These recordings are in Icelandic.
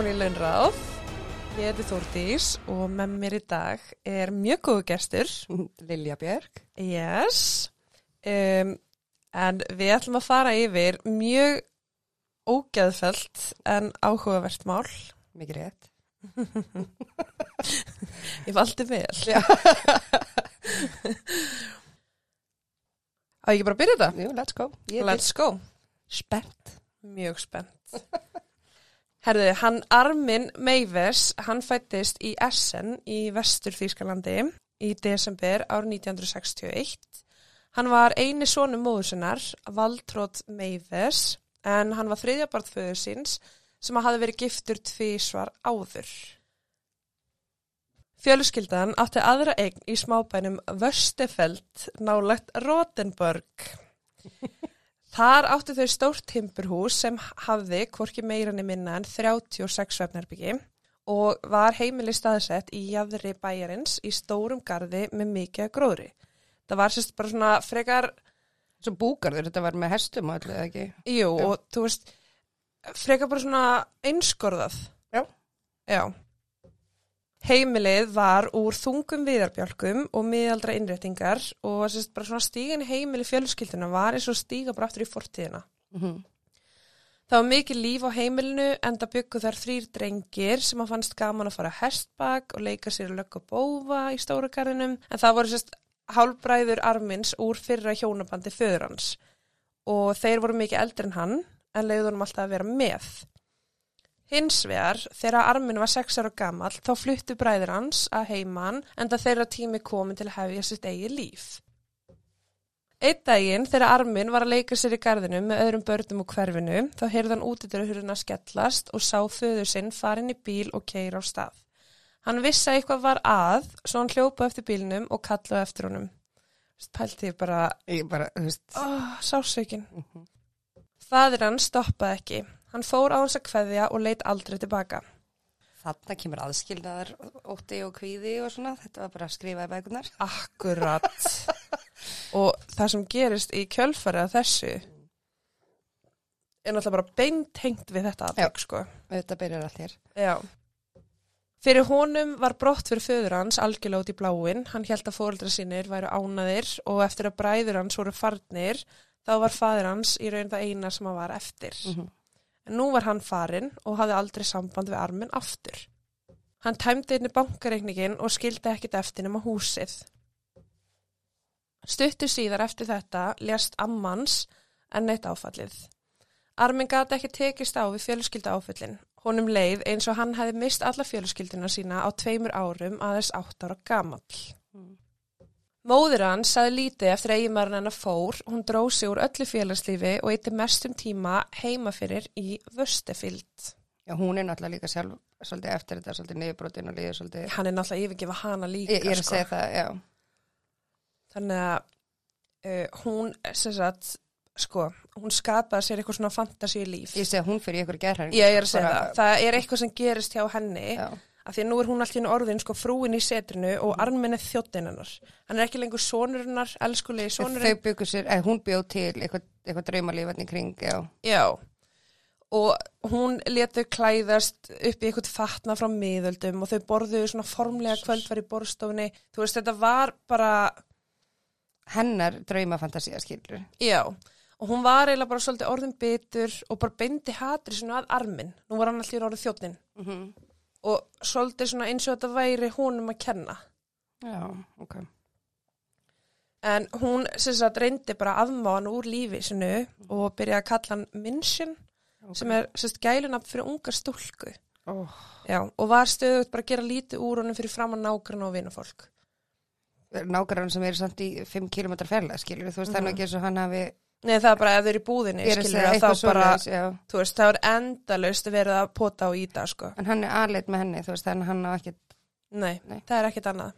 velkomin í Launráð. Ég heiti Þórdís og með mér í dag er mjög góðu gestur. Lilja Björk. Yes. Um, en við ætlum að fara yfir mjög ógeðfælt en áhugavert mál. Mikið rétt. Ég valdi vel. Já. Á ég ekki bara að byrja þetta? Jú, let's go. Ég Let's go. spennt. Mjög spennt. Herðu, hann Armin Meivers, hann fættist í Essen í vestur Þýskalandi í desember árið 1961. Hann var eini sonu móðusinnar, Valdrótt Meivers, en hann var þriðja barðföður síns sem að hafi verið giftur tvísvar áður. Fjölskyldan átti aðra eign í smábænum Vöstefeld nálagt Rotenborg. Þar áttu þau stórt timburhús sem hafði hvorki meirann í minna en 36 svefnherbyggi og var heimili staðsett í jafðri bæjarins í stórum gardi með mikið gróðri. Það var sérst bara svona frekar, Svo búgarður, þetta var með hestum allir, eða ekki? jú, og þú veist, frekar bara svona einskorðað. Já. Já. Heimilið var úr þungum viðarbjálkum og miðaldra innréttingar og sérst bara svona stígin heimili fjölskylduna var eins og stíga bara aftur í fortíðina. Mm Það var mikið líf á heimilinu en það byggu þar þrýr drengir sem að fannst gaman að fara hestbak og leika sér að lögga bófa í stóragarðinum en það voru sérst hálbræður armins úr fyrra hjónabandi föður hans og þeir voru mikið eldri en hann en leiði honum alltaf að vera með. Hins vegar, þegar armin var sex ára gamall þá fluttu bræður hans að heiman en það þeirra tími komin til að hefja sitt eigi líf. Eitt daginn þegar Armin var að leika sér í gardinu með öðrum börnum úr hverfinu þá heyrði hann útidurhurinn að skellast og sá föður sinn farin í bíl og keir á stað. Hann vissi að eitthvað var að svo hann hljópa eftir bílnum og kallaði eftir honum. Pælti ég bara, bara, oh, sásaukin. Mhm. Fadir hann stoppaði ekki. Hann fór á hans að kveðja og leitt aldrei tilbaka. þarna kemur aðskilnaðar ótti og kvíði og svona. Þetta var bara að skrifa í bækunar. Akkurat. og það sem gerist í kjölfarið af þessu er náttúrulega bara beintengt við þetta aðbygg, sko. Þetta byrjar allt hér. Já. Fyrir honum var brott fyrir föður hans algjörlega út í bláin. Hann held að fóreldra sínir væru ánaðir og eftir að bræður hans voru farnir þá var faður hans í raun það eina sem hann var eftir. Mm En nú var hann farinn og hafði aldrei samband við arminn aftur. Hann tæmdi inn í bankareikningin og skildi ekkit eftir nema húsið. Stuttu síðar eftir þetta lést ammans en neitt áfallið. Armin gati ekki tekist á við fjölskylda áfallin. Honum leið eins og hann hefði mist alla fjölskylduna sína á tveimur árum aðeins átt ára gamall. Móður hans saði lítið eftir að eiginmaðurinn hennar fór, hún dróð sig úr öllu félagslífi og eitti mestum tíma heima fyrir í Vöstefild. Já, hún er náttúrulega líka sjálf svolítið eftir þetta, svolítið niðurbrotin og líður svolítið. Hann er náttúrulega yfirgefa hana líka, Ég, ég er að sko. segja það, já. Þannig að uh, hún, sem sagt, sko, hún skapaði sér eitthvað svona fantasíu líf. Ég segja hún fyrir ykkur gerðhæring. Ég er að segja það. Það er eitthvað sem gerist hjá henni, Já, af því að nú er hún alltaf orðin, sko, frúin í setrinu og arminn er þjóttin hennar. Hann er ekki lengur sonurinnar, elskulegi þau sonurinn. byggur sér, eða hún bjóð til eitthvað, eitthvað draumalífarni kring, já. Já, og hún letu klæðast upp í eitthvað fatna frá miðöldum og þau borðuðu svona formlega kvöldvar í borðstofunni. Þú veist, þetta var bara, Hennar draumafantasía skilur. já, og hún var eiginlega bara svolítið orðin bitur og bara beindi hatri svona að arminn. Nú var hann alltaf orðið þjóttnin Mm -hmm. Og svolítið svona eins og þetta væri honum að kenna. Já, ok. En hún sem sagt reyndi bara að afmá hann úr lífi sinu og byrjaði að kalla hann Minshin Ok. sem er sem sagt gælunafn fyrir ungar stúlku. Oh. Já, og var stöðugt bara að gera lítið úr honum fyrir fram að nágrann og vinafólk. nágrann sem eru samt í 5 km færlega skilur þú veist er nú ekki eins og hann hafi Nei, það er bara ef þau eru í búðinni, er skilur að þá bara, já. þú veist, það er endalaust verið að pota á íta, sko. en hann er aðleit með henni þú veist þannig að hann á ekki Nei, Nei. það er ekkit annað.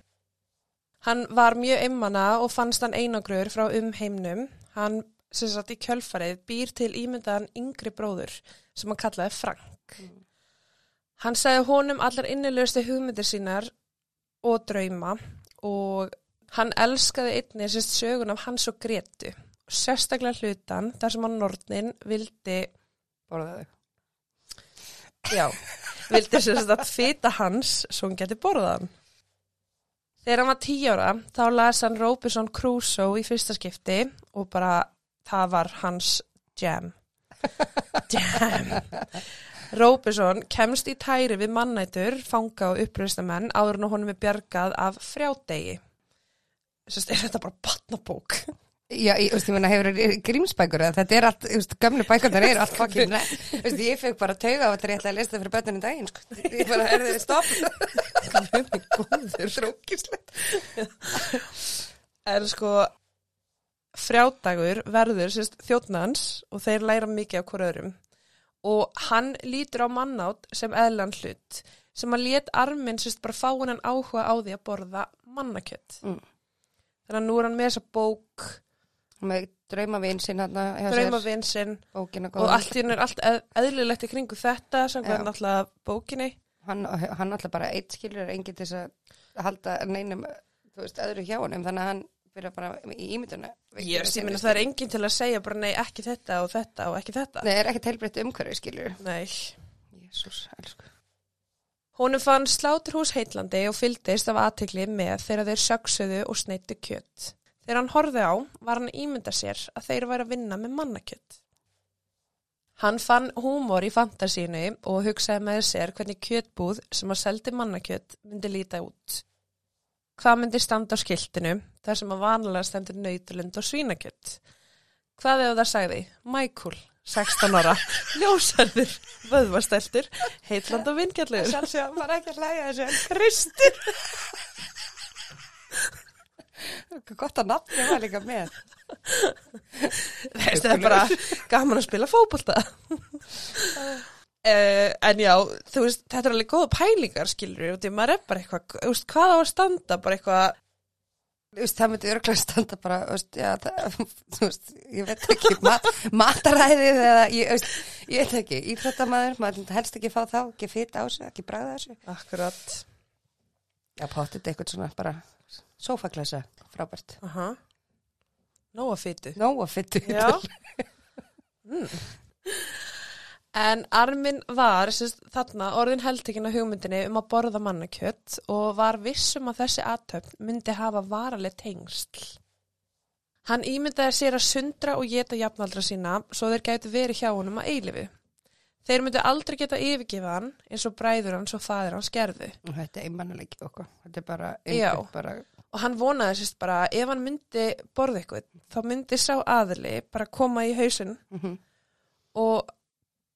Hann var mjög einmana og fannst hann einangrur frá umheimnum. Hann, sem sagt í kjölfarið, býr til ímyndaðan yngri bróður sem hann kallaði Frank. Hann sagði honum allar innilegustu hugmyndir sínar og drauma og hann elskaði einnig sérst sögun af hans og Gretu. Sérstaklega hlutan þar sem hann Nortnin vildi borða þau. Já, vildi sér að fita hans svo hann geti borðað hann. Þegar hann var tíu ára þá las hann Robinson Crusoe í fyrsta skipti og bara það var hans jam. Jam. Robinson kemst í tæri við mannætur, fanga og uppröðstamenn áður en honum er bjargað af frjádegi. Að er þetta bara batnabók. Já, ég, veist, ég meina, hefur grímsbækur eða þetta er allt, þú veist, gömlu bækur það er allt fokkinn, veist, ég fekk bara tauga á þetta ég ætlaði að lesa það fyrir börnunum daginn, sko, ég bara, er þið stopp? Góður. Trókislegt. En sko, frjádagur verður sérst, þjóttnans og þeir læra mikið á hver öðrum og hann lítur á mannátt sem eðlan hlut sem að lét arminn sérst bara fá hann áhuga á því að borða mannakjött. Mm. Þannig að nú er hann með þessa bók, Með draumavinn sinn hann að draumavinn sinn bókina og allt í hann er allt eð, eðlilegt í kringu þetta sem hvernig alltaf bókinni. hann, hann alltaf bara eitt skilur enginn til þess að halda neinum, þú veist, öðru hjá honum, þannig að hann byrja bara í ímynduna. Ég, ég minna það er enginn til að segja bara nei ekki þetta og þetta og ekki þetta. Nei, er ekkert heilbreytt umhverfi, skilur. Nei. Jésús, elsku. Honum fann sláturhús heitlandi og fylgdist af aðtikli með þegar þeir söksuðu og sneitu kjött. Þegar hann horfði á var hann ímynda sér að þeir væri að vinna með mannakjött. Hann fann húmor í fantasínu og hugsaði með sér hvernig kjöttbúð sem að seldi mannakjött myndi líta út. Hvað myndi standa á skiltinu þar sem að vanalega stendur nautulund og svínakjött? Hvað ef það sagði? Michael, 16 ára, ljósarður, vöðvasteltur, heitland og vingjallegur. Sjálfsög, maður ekki að hlæja þessu, en Kristur. gott að nafni var líka með. Það er bara gaman að spila fótbolta. uh, en já, þú veist, þetta er alveg góða pælingar, skilur, og því maður er bara eitthvað, þú veist, hvað á að standa, bara eitthvað, Þú veist, það myndi örglega standa bara, þú veist, já, það, þú veist, ég veit ekki, mat, mataræðið eða, ég, veist, ég veit ekki, íþróttamæður, maður helst ekki fá þá, ekki fita á sig, ekki bræða þessu. akkurat, Já, pottit eitthvað svona bara sófaklasa, frábært. aha, nóa fytu. Nóa fyttu. Já. mm. En Armin var sérst, þarna orðin heldtekinn á hugmyndinni um að borða mannakjött og var vissum að þessi aðtöfn myndi hafa varaleg tengsl. Hann ímyndaði sér að sundra og geta jafnaldra sína svo þeir gætu verið hjá honum að eilifu. Þeir myndu aldrei geta yfirgefa hann eins og bræður hans og fadir hans gerðu. Þetta er einmannleiki okkur, þetta er bara, Já. einhver bara, Og hann vonaði sérst bara að ef hann myndi borða eitthvað þá myndi sá aðli bara koma í hausinn mm og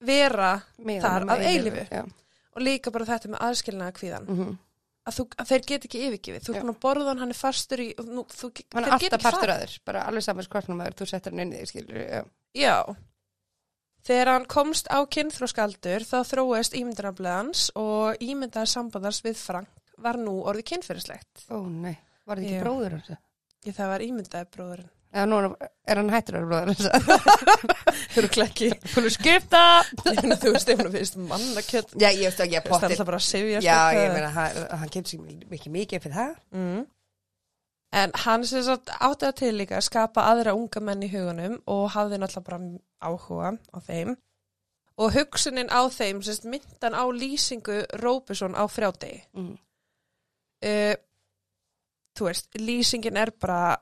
vera Þar að eilífu. Já. og líka bara þetta með aðskilnaða kvíðan Mm að, þú, að þeir get ekki yfirgifið þú er búin að borða hann, hann er fastur í nú, þú, Hann er alltaf partur farið. aður, bara alveg saman skvartnum aður, þú settir hann inn í því, skilur, já. Já Þegar hann komst á kynþróskaldur þá þróist ímyndarafleðans og ímyndaði sambandars við Frank var nú orðið kynferðislegt. Ó, nei, var þetta ekki Já. bróður hans? Ég það var ímyndaði bróðurinn. Eða nú er- hann hættur að bróður hans? Þú eru klekki. Fúlu skipta! þú veist, ef hann finnst mannakjött. Já, ég veist ekki að Það er potti. alltaf bara að sifja. Já, ég meina, hann, kemur sér mikið mikið fyrir það. Mm. En hann sem sagt átti það til líka að skapa aðra unga menn í hugunum og hafði náttúrulega bara áhuga á þeim. Og hugsunin á þeim, sérst, myndan á lýsingu Róbesson á frjádegi. Mm. uh, þú veist, lýsingin er bara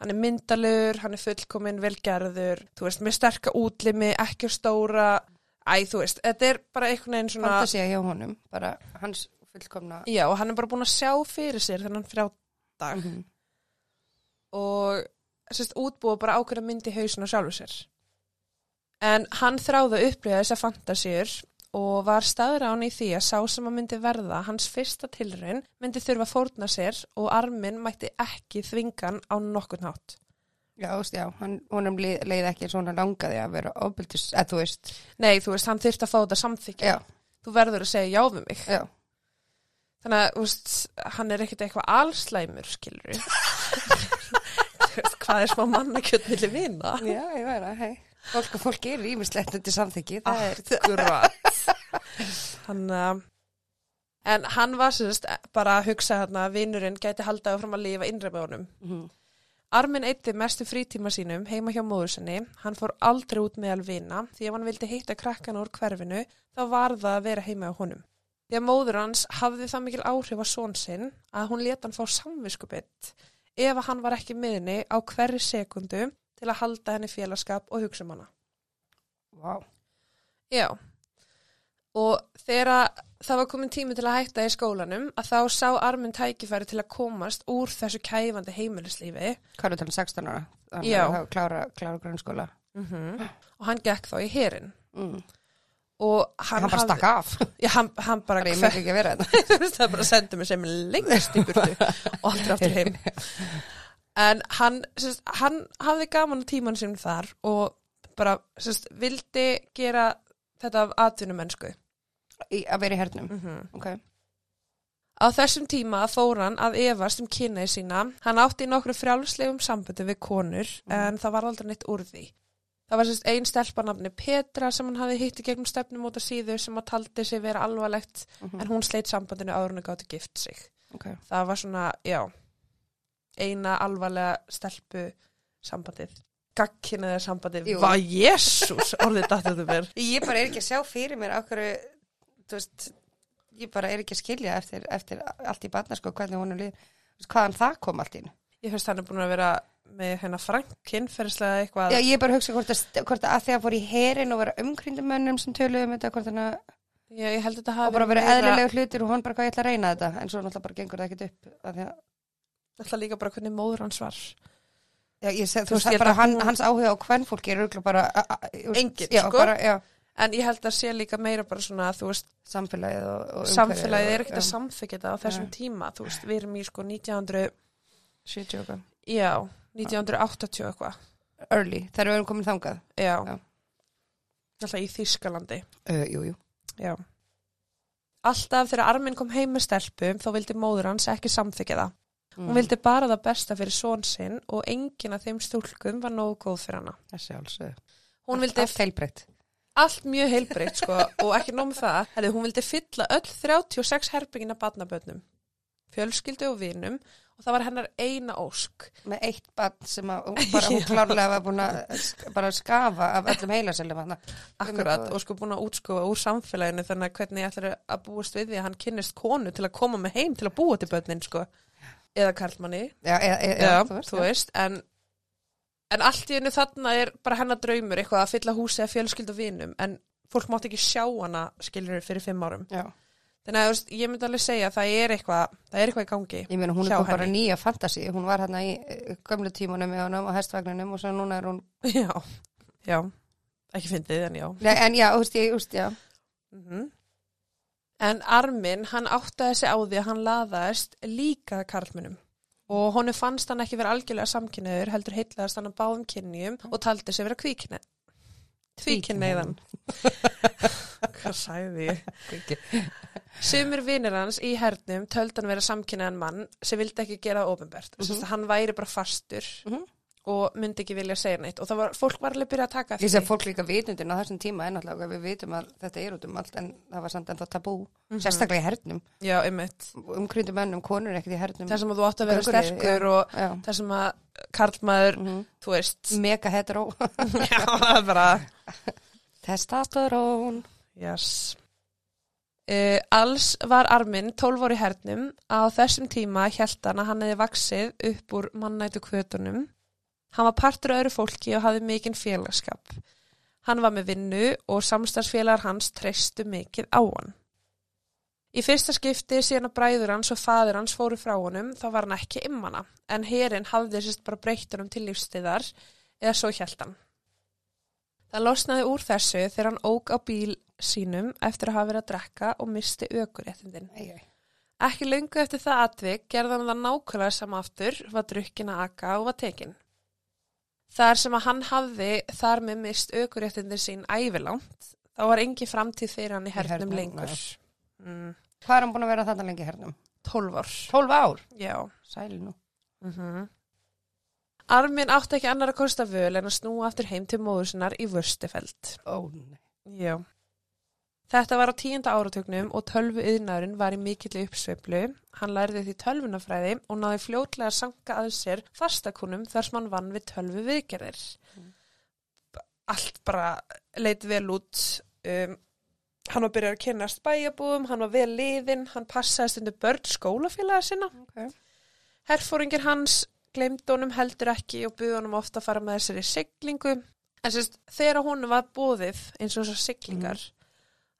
hann er myndalur, hann er fullkominn velgerður, þú veist, með sterka útlimi, ekki stóra æ, þú veist, þetta er bara einhvern veginn svona Fantasía hjá honum, bara hans fullkomna. já, og hann er bara búin að sjá fyrir sér þennan frjádag Mhm. og sérst, útbúa bara ákveðna mynd í hausin á sjálfu sér en hann þráði að upplifa þessa fantasíur og var staðrán í því að sá sem að myndi verða hans fyrsta tilraun myndi þurfa að fórna sér og arminn mætti ekki þvingan á nokkurn hátt. Já, þú veist, já, hann, honum leið, leið ekki svona langaði að vera ofbildis, eða þú veist, Nei, þú veist, hann þyrfti að fá þetta samþykja. Þú verður að segja já við mig. já. Þannig að, þú veist, hann er ekkert eitthvað allslæmur, skilur við. Hvað er smá mannakjöld milli vina? Já, ég verða, hei. Fólk og fólk er ímislegt undir samþyggi, það er, hann, uh, en hann var sérst bara að hugsa hérna að vinurinn gæti haldaði fram að lifa innra með honum. Mhm. Armin eitti mestu frítíma sínum heima hjá móður sinni. Hann fór aldrei út meðal vina því ef hann vildi hitta krakkan úr hverfinu þá var það að vera heima á honum. Því að móður hans hafði það mikil áhrif á són sinn að hún leta hann fá samviskubitt ef að hann var ekki miðni á hverri sekundu til að halda henni félagskap og hugsa um hana. Vá. Já. Og þegar að það var komin tími til að hætta í skólanum að þá sá Armin tækifæri til að komast úr þessu kæfandi heimilislífi er það 16 ára? Já. að Klára, klára grunnskóla. og hann gekk þá í herin Mm. og Hann, hann, bara stakk af. Já, hann, hann bara það bara sendi mig sem lengst í burtu og aldrei aftur heim en hann, sérst, hann hafði gaman á tíman sinum þar og bara sérst, vildi gera þetta af atvinnumennsku Í, að vera í hernum. mm Ok. Á þessum tíma fór hann að efast um kynneið sína. Hann átti í nokkru frjálslegum sambandi við konur en það var aldrei neitt úr því. Það var einn stelpanafni Petra sem hann hafði hitt í gegnum stefnum út af síðu sem að taldi sig vera alvarlegt Mhm. en hún sleitt sambandinu áður en að gátti gift sig. Ok. Það var svona, já, eina alvarlega stelpu sambandið. Gagkinniða sambandið. Vá, jésús, orðið dættið þú mér. Ég bara er ekki að sjá fyrir mér okkur, ég bara er ekki að skilja eftir, eftir allt í barnasko hvernig hún er líð, hvaðan það kom allt í hennu. Ég finnst hann er búin að vera með hennar frankin fyrirslega eitthvað. Já, ég er bara að hugsa hvort að, hvort að, að því að fór í herin og vera umkringdumönnum sem töluðu um þetta, hvort hann að, Já, að og bara verið eðlilegu hlutir og hún bara hvað ég ætla að reyna þetta, en svo náttúrulega bara gengur það ekkit upp, af því að, Alltaf líka bara hvernig móður hans var. já, ég seg, Þú veist, bara hann, hún- hans áhuga á hvernfólki er auðvitað bara, Enginn, sko. bara, En ég held að sé líka meira bara svona, þú veist, samfélagið og, og samfélagið er ekkert að samþykja þetta á þessum Nei. tíma. Þú veist, við erum í sko 1900, 70 okkar. já, 1980 eitthvað. Early, þegar við erum komin þangað. Já. Já. Alltaf í Þýskalandi. Uh, jú, jú. Já. Alltaf þegar Armin kom heim með stelpum þá vildi móður hans ekki samþykja það. Mm. Hún vildi bara það besta fyrir són sinn og enginn af þeim stúlkum var nógu góð fyrir hana. Þessi alls. Hún vildi Allt heilbreytt. allt mjög heilbreytt sko og ekki nóg með það. Herri, hún vildi fylla öll 36 herbyggina barnabönnum, fjölskyldu og vinum og það var hennar eina ósk. Með eitt barn sem að, hún bara, hún klárlega var búin að skafa af öllum heilasellum hann. Akkurat og sko búin að útskófa úr samfélaginu þannig að hvernig ég ætlar að búast við því að hann kynnist konu til að koma með heim til að búa til börnin sko eða karlmanni, Já, e, e, já, já, þú veist, en en allt í hennu þarna er bara hennar draumur eitthvað að fylla húsi að fjölskyld og vinum en fólk mátt ekki sjá hana skilur fyrir fimm árum Já. þannig að þú veist, ég myndi alveg segja að það er eitthvað það er eitthvað í gangi Ég meina, hún er bara henni. nýja fantasi. Hún var hérna í eh, gömlu tímunum með honum og hestvagninum og svo núna er hún... já, já, ekki fyndið en já Nei, en já, þú veist, ég, þú veist, já. mm En Armin, hann áttaði sig á því að hann laðaðist líka karlmunum og honum fannst hann ekki vera algjörlega samkynniður, heldur heitlaðast hann á báðum kynjum og taldi sig vera kvíkni. Tvíkynniðan. Hvað sagði ég? Sumir vinnir hans í hernum töldi hann vera samkynniðan mann sem vildi ekki gera ofinbært. Mm -hmm. Hann væri bara fastur Mhm. Og myndi ekki vilja segja neitt og það var, fólk var alveg að byrja að taka Ég sé að fólk líka vitundin á þessum tíma en náttúrulega við vitum að þetta er út um allt en það var samt ennþá tabú. Mhm. Sérstaklega í hernum. Já, einmitt. Umkryndum mönnum, konur er ekkert í hernum. Það sem að þú átt að vera Gönguliði, sterkur og Já. það sem að karlmaður, Mm þú veist, Mega hetero. já, það er bara, Testosterón. yes. Uh, alls var Armin 12 ári hernum á þessum tíma að hann hefði vaksið upp úr mannætu kvötunum. Hann var partur öðru fólki og hafði mikinn félagskap. Hann var með vinnu og samstagsfélagar hans treystu mikið á hann. Í fyrsta skipti síðan að bræður hans og faður hans fóru frá honum þá var hann ekki immana en herin hafði sérst bara breytt honum til lífstíðar eða svo hann. Það losnaði úr þessu þegar hann ók á bíl sínum eftir að hafa verið að drekka og misti æ. Ekki löngu eftir það atvik gerði hann það nákvæmlega sama aftur, var drukkin að aka og var tekin. Þar sem að hann hafði þar með mist ökuréttindin sín ævilangt, þá var engi framtíð fyrir hann í hernum lengur. Mm, Hvað er hann búin að vera þarna lengi í hernum? 12 ár. 12 ár. Já. Sæli nú. Mm Armin átti ekki annar að kosta völ en að snúa aftur heim til móður sinnar í Vörstefeld. Ó, nei. Já. Þetta var á tíunda áratögnum og tölvu yðnaðurinn var í mikill uppsveiflu. Hann lærði því tölvunafræði og náði fljótlega að sanga að sér fastakunum þar sem hann vann við tölvu viðgerðir. Allt bara leit vel út. Um, hann var byrjað að kynast bæjabúum, hann var vel liðinn, hann passaði stundu börn skólafélaga sinna. Okay. Herfóringir hans glemdi honum heldur ekki og buði honum ofta að fara með þessari siglingu. En sérst, þegar honum var búðið eins og þessar siglingar,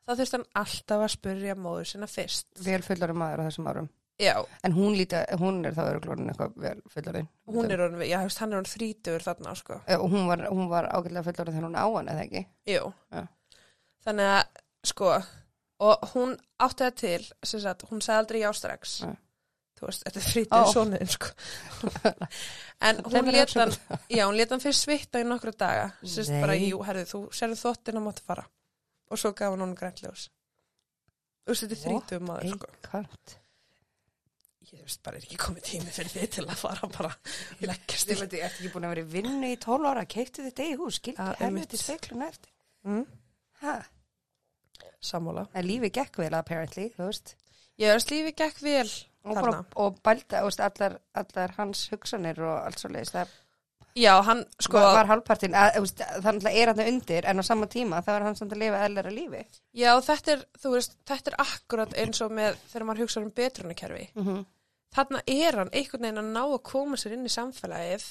þá þurfti hann alltaf að spurja móður sinna fyrst. Vel fullorinn maður á þessum árum. Já, En hún, líta, hún er þá öruglónin eitthvað vel fullorinn. hún er honum, já, hann er honum þrítugur þarna, sko. Eh, Og hún var, hún var ágætlega fullorinn þegar hún á hann, eða ekki? Jú. Já. Þannig að, sko, og hún átti það til, sem sagt, hún sagði aldrei já strax. Nei. Þú veist, þetta er oh. sonuðin, sko. en hún Tveimur let hann, já, hún let hann fyrst svitta í nokkra daga. Sérst bara, jú, herðu, þú serðu þóttin að mátt fara. Og svo gaf hann honum grænljós. Þú veist, þetta er þrítugur maður, sko. Kant. Ég veist, bara er ekki komið tími fyrir þið til að fara bara leggjast í. veit, ertu ekki búin að vera í vinnu í 12 ára, keiptu þitt eigi hús, skildi Ja, einmitt. helviti speiklun eftir. Mm, sammála. En lífi gekk vel, apparently, þú veist. Ég veist, lífi gekk vel Og, bara, og bælda, þú veist, allar, allar hans hugsanir og allt svo leiðis, það Já, hann, sko, var, var halvpartin, að, það náttúrulega er hann undir, en á sama tíma þá er hann samt að lifa eðlera lífi. já, þetta er, þú veist, þetta er akkurat eins og með þegar maður hugsa um betrunakerfi. Mm -hmm. Þarna er hann einhvern veginn að ná að koma sér inn í samfélagið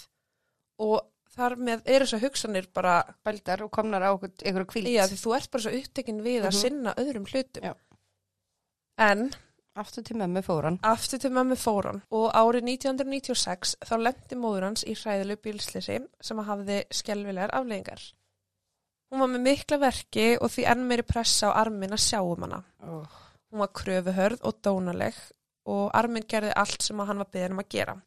og þar með er þess að hugsanir bara, Bældar og komnar á einhver- einhverju kvíld. já, því þú ert bara svo upptekinn við að Mhm. sinna öðrum hlutum. Já. En Aftur til mömmu fóran. Aftur til mömmu fóran og árið 1996 þá lendi móður hans í hræðilu bílslisi sem hafði skelvilegar afleggingar. Hún var með mikla verki og því enn meiri pressa á armin að sjá um hana. Oh. Hún var kröfuhörð og dónaleg og armin gerði allt sem hann var beðin um að gera.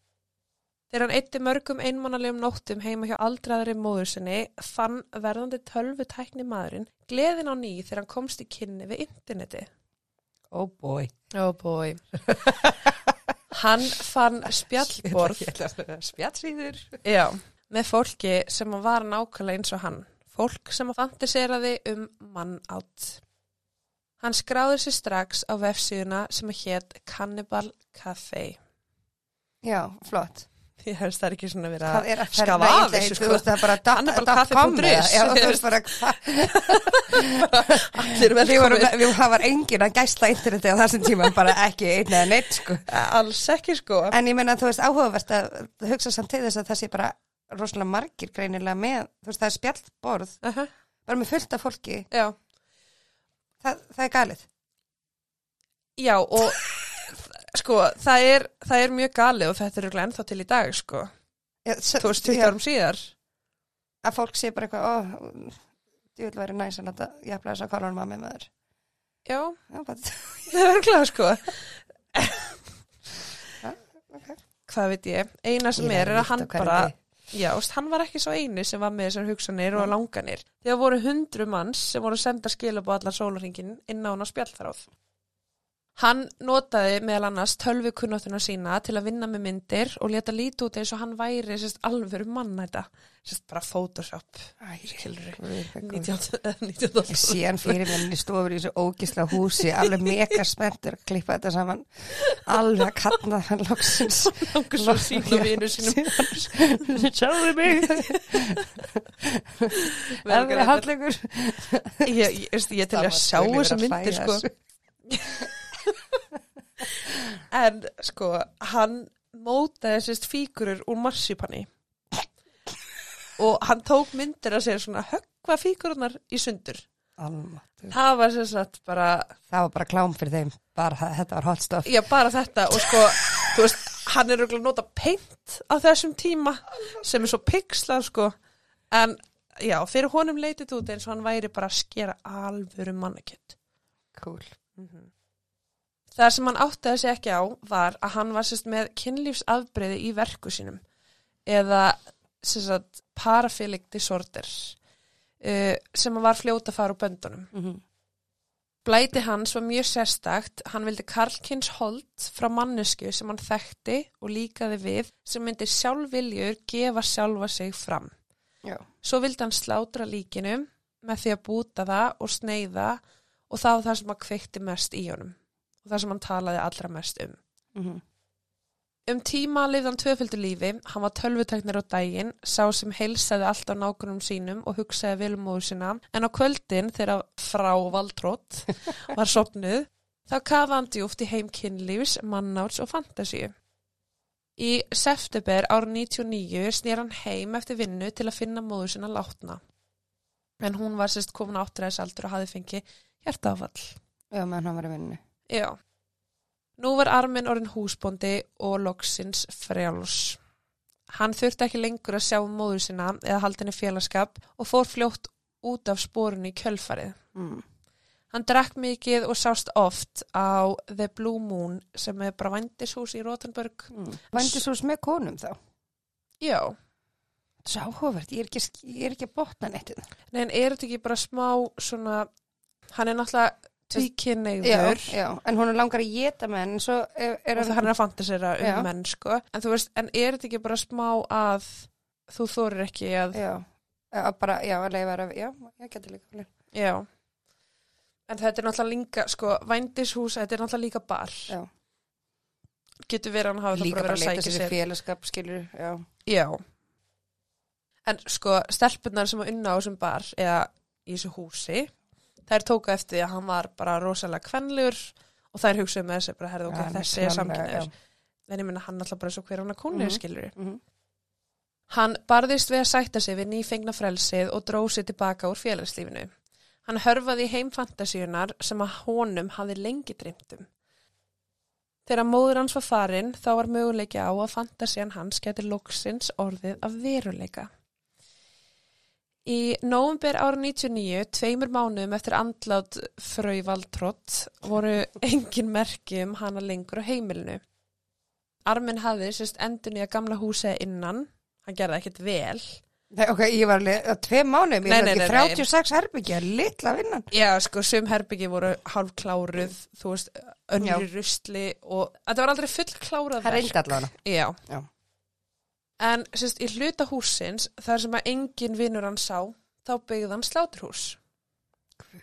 Þegar hann eitti mörgum einmannalegum nóttum heima hjá aldraðri móður sinni fann verðandi tölvu tækni maðurinn gleðin á ný þegar hann komst í kynni við interneti. Oh boy. Oh boy. hann fann spjallborð Spjallsýður. Já, með fólki sem var nákvæmlega eins og hann. Fólk sem fantaseraði um mannátt. Hann skráði sér strax á vefsíðuna sem hétt Cannibal Café. Já, flott. Ég hefst það ekki svona að er að skafa af þessu sko. það er bara dot- Hannibalkaffi dot com punktur is. eða- Já, þú veist bara hvað. Allir velkomin. við, var engin að gæsla interneti á þessum tíma, bara ekki einn eða neitt, sko. Alls ekki sko. En ég meina, þú veist, áhugavert að hugsa samt til þess að það sé bara rosalega margir greinilega með, þú veist, það er spjallborð, Uh -huh. bara með fullt af fólki, Já, það, það er galið. já og sko það er, það er mjög galið og þetta er örugglega ennþá til í dag sko. Já, Þú veist, 20 já, árum síðar. Að fólk sé bara eitthvað, ó, ég vil vera næs að láta jafnlega þess að kólanum að með maður. Já, Já, bara, það er örglega sko. ok. Hvað veit ég? Eina sem Ég er, er að hann bara, já, hann var ekki svo eini sem var með þessar hugsanir og langanir. Þegar voru hundru manns sem voru senda skilab á allan sólarringin inn á hann á spjallþráð. Hann notaði meðal annars tölvukunnáttuna sína til að vinna með myndir og leta líti út eins og hann væri sérst, alvöru mann þetta. Sérst, bara Photoshop, Æ, skilur guð, hvað góð. 19. 19. Ég sé hann fyrir í stofur í þessu ógisla húsi, alveg mega spenntur að klippa þetta saman, alveg að kanna hann loksins. langur svo sína vinu sínum. Sjáðu mig, alveg hallegur. Ég, ég, ég, ég til að sjá þessa myndir sko. En sko, hann mótaði sérst fígurur úr marsipani og hann tók myndir að sér svona höggva fígurunar í sundur. Almáttugur. Það var sérst bara, Það var bara klám fyrir þeim, bara þetta var hot stuff. já bara þetta og sko, þú veist, hann er örugglega að nota paint á þessum tíma sem er svo pixlað sko, en já, fyrir honum leitið út eins og hann væri bara að skera alvöru mannakjöld. Cool. Það sem hann áttaði sig ekki á var að hann var sérst með kynlífsafbreyði í verku sínum eða sérst paraphilic disorder uh, sem var fljóta að fara úr böndunum. Mm -hmm. Blæti hans var mjög sérstakt, hann vildi Karlkins hold frá mannesku sem hann þekkti og líkaði við sem myndi sjálfviljur gefa sjálfa sig fram. Já. Svo vildi hann slátra líkinu með því að búta það og sneiða og það var það sem að kveikti mest í honum og það sem hann talaði allra mest um. Mhm. Um tíma lifði hann tvöföldu lífi, hann var tölvuteknir á daginn, sá sem heilsaði allt á nágrunum sínum og hugsaði vel um sína, en á kvöldin þegar frá Valdrótt var sopnuð, þá kafa hann djúft í heim kynlífs, mannáts og fantasíu. Í september árið 99 snýr hann heim eftir vinnu til að finna móðu sína látna. En hún var sérst komin áttræðis aldur og hafði fengið hjertafall. Já, meðan hann var í vinnu. Já. Nú var Armin orðin húsbóndi og loksins frjáls. Hann þurfti ekki lengur að sjá um móður sína eða haldinni félagskap og fór fljótt út af spórinu í kjölfarið. Mm. Hann drakk mikið og sást oft á The Blue Moon sem er bara vændishús í Rotenburg. Mm. Vændisús með konum þá? Já. Það áhugavert, ég er ekki, ég er ekki að botna neitt. Nei, en er þetta ekki bara smá svona, hann er náttúrulega Já, en hún er langar að geta menn, er, er og það hann er að fantasera um Já. menn, sko. En veist, en er þetta ekki bara smá að þú þorir ekki að Já, að bara, já, að leifa að, já, ég geti líka. Já. En þetta er náttúrulega líka, sko, vændishús, þetta er náttúrulega líka bar. Já. Getur verið að hafa Líka bara að leita sækja sér í félagskap, skilur, já. Já. En sko, stelpunar sem að unna á þessum bar, eða í þessu húsi, þær tóka eftir að hann var bara rosalega kvenlegur og þær hugsaðu með þessi bara, herðu, ok, Já, hann er þessi er samkynniður. En ég minna hann alltaf bara svo hver hann að konu, Mhm. skilur Mhm. Hann barðist við að sætta sig við nýfengna frelsið og dróð sér tilbaka úr félagslífinu. Hann hörfaði í heimfantasíunar sem að honum hafði lengi dreymtum. Þegar móður hans var farin þá var möguleiki á að fantasían hans geti loksins orðið af veruleika. Í nóvumber ára 99, tveimur mánuðum eftir andlát fröywaldtrott, voru engin merki um hana lengur á heimilinu. Armin hafði sérst endun í að gamla húsið innan, hann gerði ekkert vel. Nei, ok, ég var alveg, tvei mánuðum, Nei, ég var nei, ekki nei, nei. 36 herbyggja, litla vinnan. Já, sko, sum herbyggi voru hálf kláruð, þú veist, önnur í rusli og þetta var aldrei full klárað Það reyndi allavega. Já. Já. En sérst, í hluta húsins, þar sem að engin vinnur hann sá, þá byggði hann sláturhús.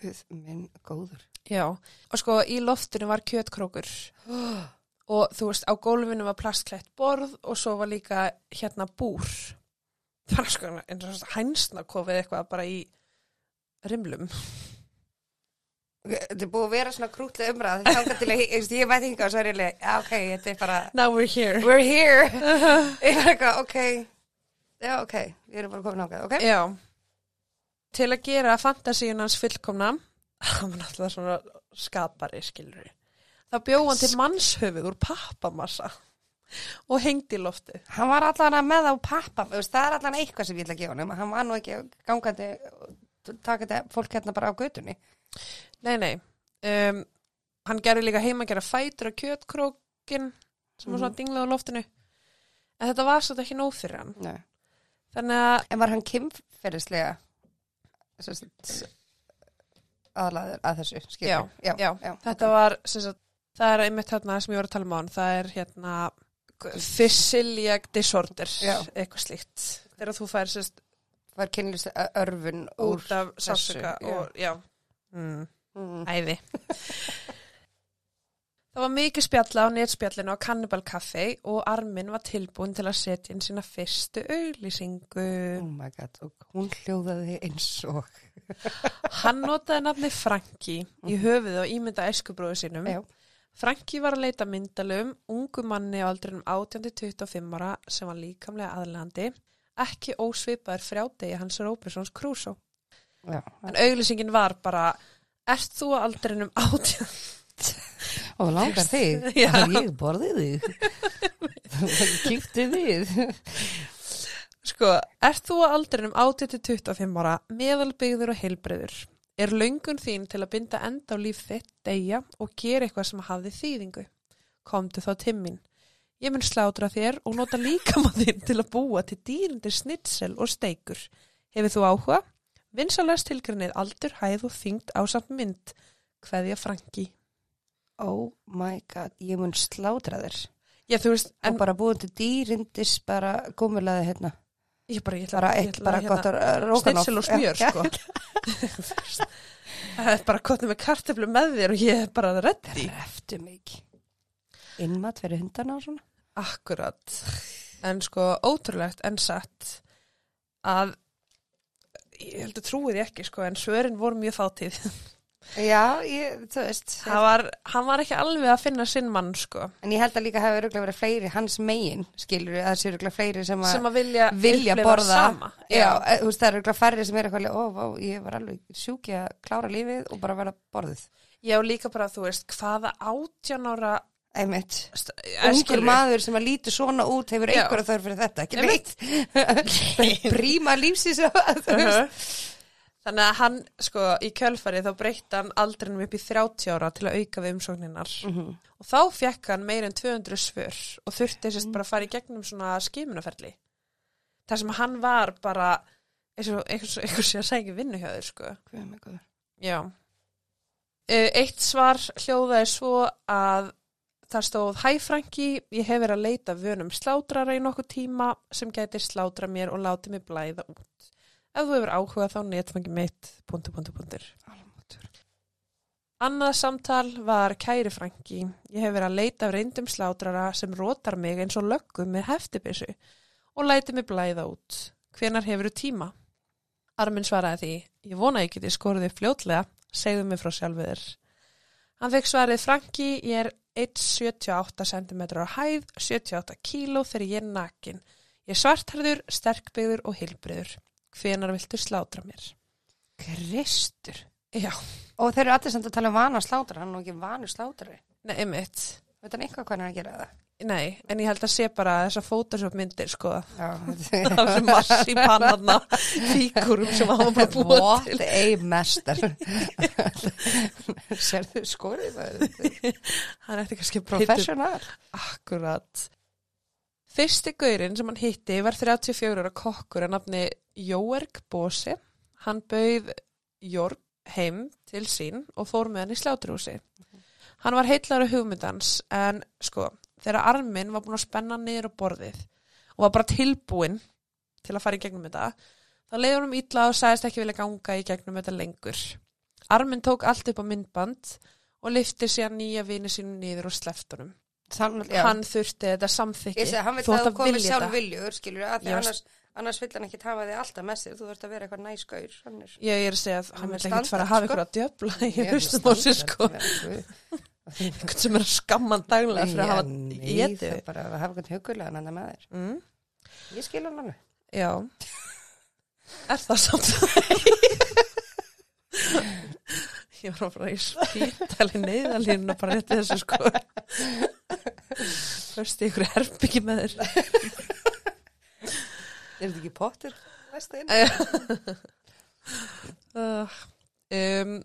Guð minn góður. Já. Og sko, í loftinu var kjötkrókur og þú veist, á gólfinu var plastklætt borð og svo var líka hérna búr. Það var sko eins og svona hænsnakofið eitthvað bara í rimlum. Þetta er búið að vera svona krútlega umræð, þá kannski ég, ég veit ekki hvað, svo er ég já, ok, þetta er bara, Now we're here. we're here. Ég var eitthvað, ok, já, ok, við erum bara komin ákveð, ok? Já. Til að gera fantasíun hans fullkomna, hann var náttúrulega svona skapari, skilur við. Það bjóð hann til mannshöfuð úr pappamassa og hengdi í loftið. Hann var allan að með á pappa, þú veist, það er allan eitthvað sem ég ætla að gefa honum, hann var nú ekki gangandi, takandi fólk hérna bara á götunni. Nei, nei. Um, hann gerði líka heima að gera fætur á kjötkrókin sem var svona dinglað á loftinu. En þetta var svolítið ekki nóg fyrir hann. Nei. Þannig að, En var hann kynferðislega aðlaður að þessu, skilur? Já, já, já, já. þetta var, sem sagt, það er einmitt þarna sem ég var að tala um á hann. Það er hérna Physiliac disorder, Já. eitthvað slíkt. Þegar þú fær sérst var kynlist örfun úr út af já. og, já. Mm. mm. Æði. Það var mikið spjalla á netspjallinu á Cannibal Café og Armin var tilbúin til að setja inn sína fyrstu auglýsingu. oh my god, og hún hljóðaði eins og Hann notaði nafni Franki í höfuð og ímynda æskubróðu sínum. já, Franki var að leita myndalum, ungu manni á aldrinum 18-25 ára sem var líkamlega aðlandi, ekki ósvipaður frjádegi hans Róbersons Krúsó. Já, En auglýsingin var bara, ert þú á aldrinum 18? og langar þig ég borði þig kýfti við Sko, ert þú á aldrinum 18-25 ára, meðalbyggður og heilbreyður? Er löngun þín til að binda enda á líf þitt, deyja og gera eitthvað sem hafði þýðingu? Komdu þá til mín. Ég mun slátra þér og nota líkama þín til að búa til dýrindir snitsel og steikur. Hefur þú áhuga? Vinsalast tilgrinnið aldur, hæð og þyngd á samt mynd. Kveðja Franki. oh my god, ég mun slátra þér Já, þú veist, en en bara búin til dýrindis bara gómulaði hérna Ég bara, ég ætla bara, ég ætla bara hérna- gott að róka Snitsel og smjör, sko. Það er bara kotnið með kartöflu með þér og ég er bara reddi. Eftir mig Innmat fyrir hundana og svona Akkurat. En sko, ótrúlegt en satt að ég heldur trúið ekki, sko, en svörin voru mjög fátíð. Já, ég, þú veist Hann var, hann var ekki alveg að finna sinn mann, sko, En ég held að líka hafi öruglega verið fleiri hans megin skilur, að það sé öruglega fleiri sem að sem að vilja, vilja borða sama. Já, e, þú veist, það eru öruglega færri sem er eitthvað ó, ó, ég var alveg sjúki að klára lífið og bara vera borðið Já, líka bara, þú veist, hvaða átján ára Einmitt st- Ungur maður sem að líti svona út hefur einhverja þörf fyrir þetta, ekki neitt Príma lífsins veist. Uh-huh. Þannig að hann, sko, í kjölfarið þá breytti hann aldrinum upp í 30 ára til að auka við umsókninar. Mhm. Og þá fekk hann meir en 200 svör og þurfti sérst bara að fara í gegnum svona skimunaferli. Það sem hann var bara, eins og einhvers, ég að segja ekki vinnu hjá þér, sko. Já. Uh, eitt svar hljóðaði svo að það stóð Hæ Franki, ég hef verið að leita vönum slátrara í nokkuð tíma sem gæti slátra mér og láti mig blæða út. Ef þú hefur áhuga þá netfangi mitt, punktur, punktur, punktur. Almáttugur. Annað samtal var Kæri Franki. Ég hef verið að leita reyndum slátrara sem rótar mig eins og löggum með heftibissu og læti mig blæða út. Hvenar hefur þú tíma? Armin svaraði því, ég vona ég geti skorðið fljótlega, segðu mig frá sjálfu þér. Hann fekk svarið Franki, ég er 1,78 cm á hæð, 78 kíló þegar ég er nakin. Ég er svartarður, sterkbyggður og hilbriður. Hvenar viltu slátra mér? Kristur Já, Og þeir eru allir samt að tala um vana slátra hann er nú ekki vanur slátari nei, einmitt. Veit hann eitthvað hvernig hann er að gera það? Nei, en ég held að sé bara þessar Photoshop myndir, sko. Það var sem mass í pannarna, fíkurum sem var bara búið til. What a master Serðu skorið það Hann ætti kannski Professional Akkurat. Fyrsti gaurinn sem hann hitti var 34 ára kokkur að nafni Jóerg Bósi. Hann bauð Jörg heim til sín og fór með hann í sláturhúsi. Hann var heitlar á hugmyndans en sko, þegar arminn var búin að spenna niður á borðið og var bara tilbúinn til að fara í gegnum þetta, þá leiði hann um illa og sagðist ekki vilja ganga í gegnum þetta lengur. Arminn tók allt upp á myndband og lifti sér nýja vini sínum niður og sleftunum. Hann þurfti þetta samþykki. Hann vil Þú að þú komið sjálf viljur, skilur annars, annars vill hann ekki hafa þig alltaf með sér, þú þurft að vera eitthvað næskaur. Ég er að segja að hann Hann vil er ekkert fara að hafa sko. ykkur að djöfla í Ég er haustum á sér sko. Einhvern sem er að skamma hann daglega fyrir að hafa getið. það er bara að hafa eitthvað hugulega en með þér. Mm, Ég skil hann alveg. já. Er það samt? Ég var að fara í spítali neyðalínu bara rétti þessu sko. Först í ykkur herbyggi með þér. Er þetta ekki pottur? Næsta inn? Uh, um,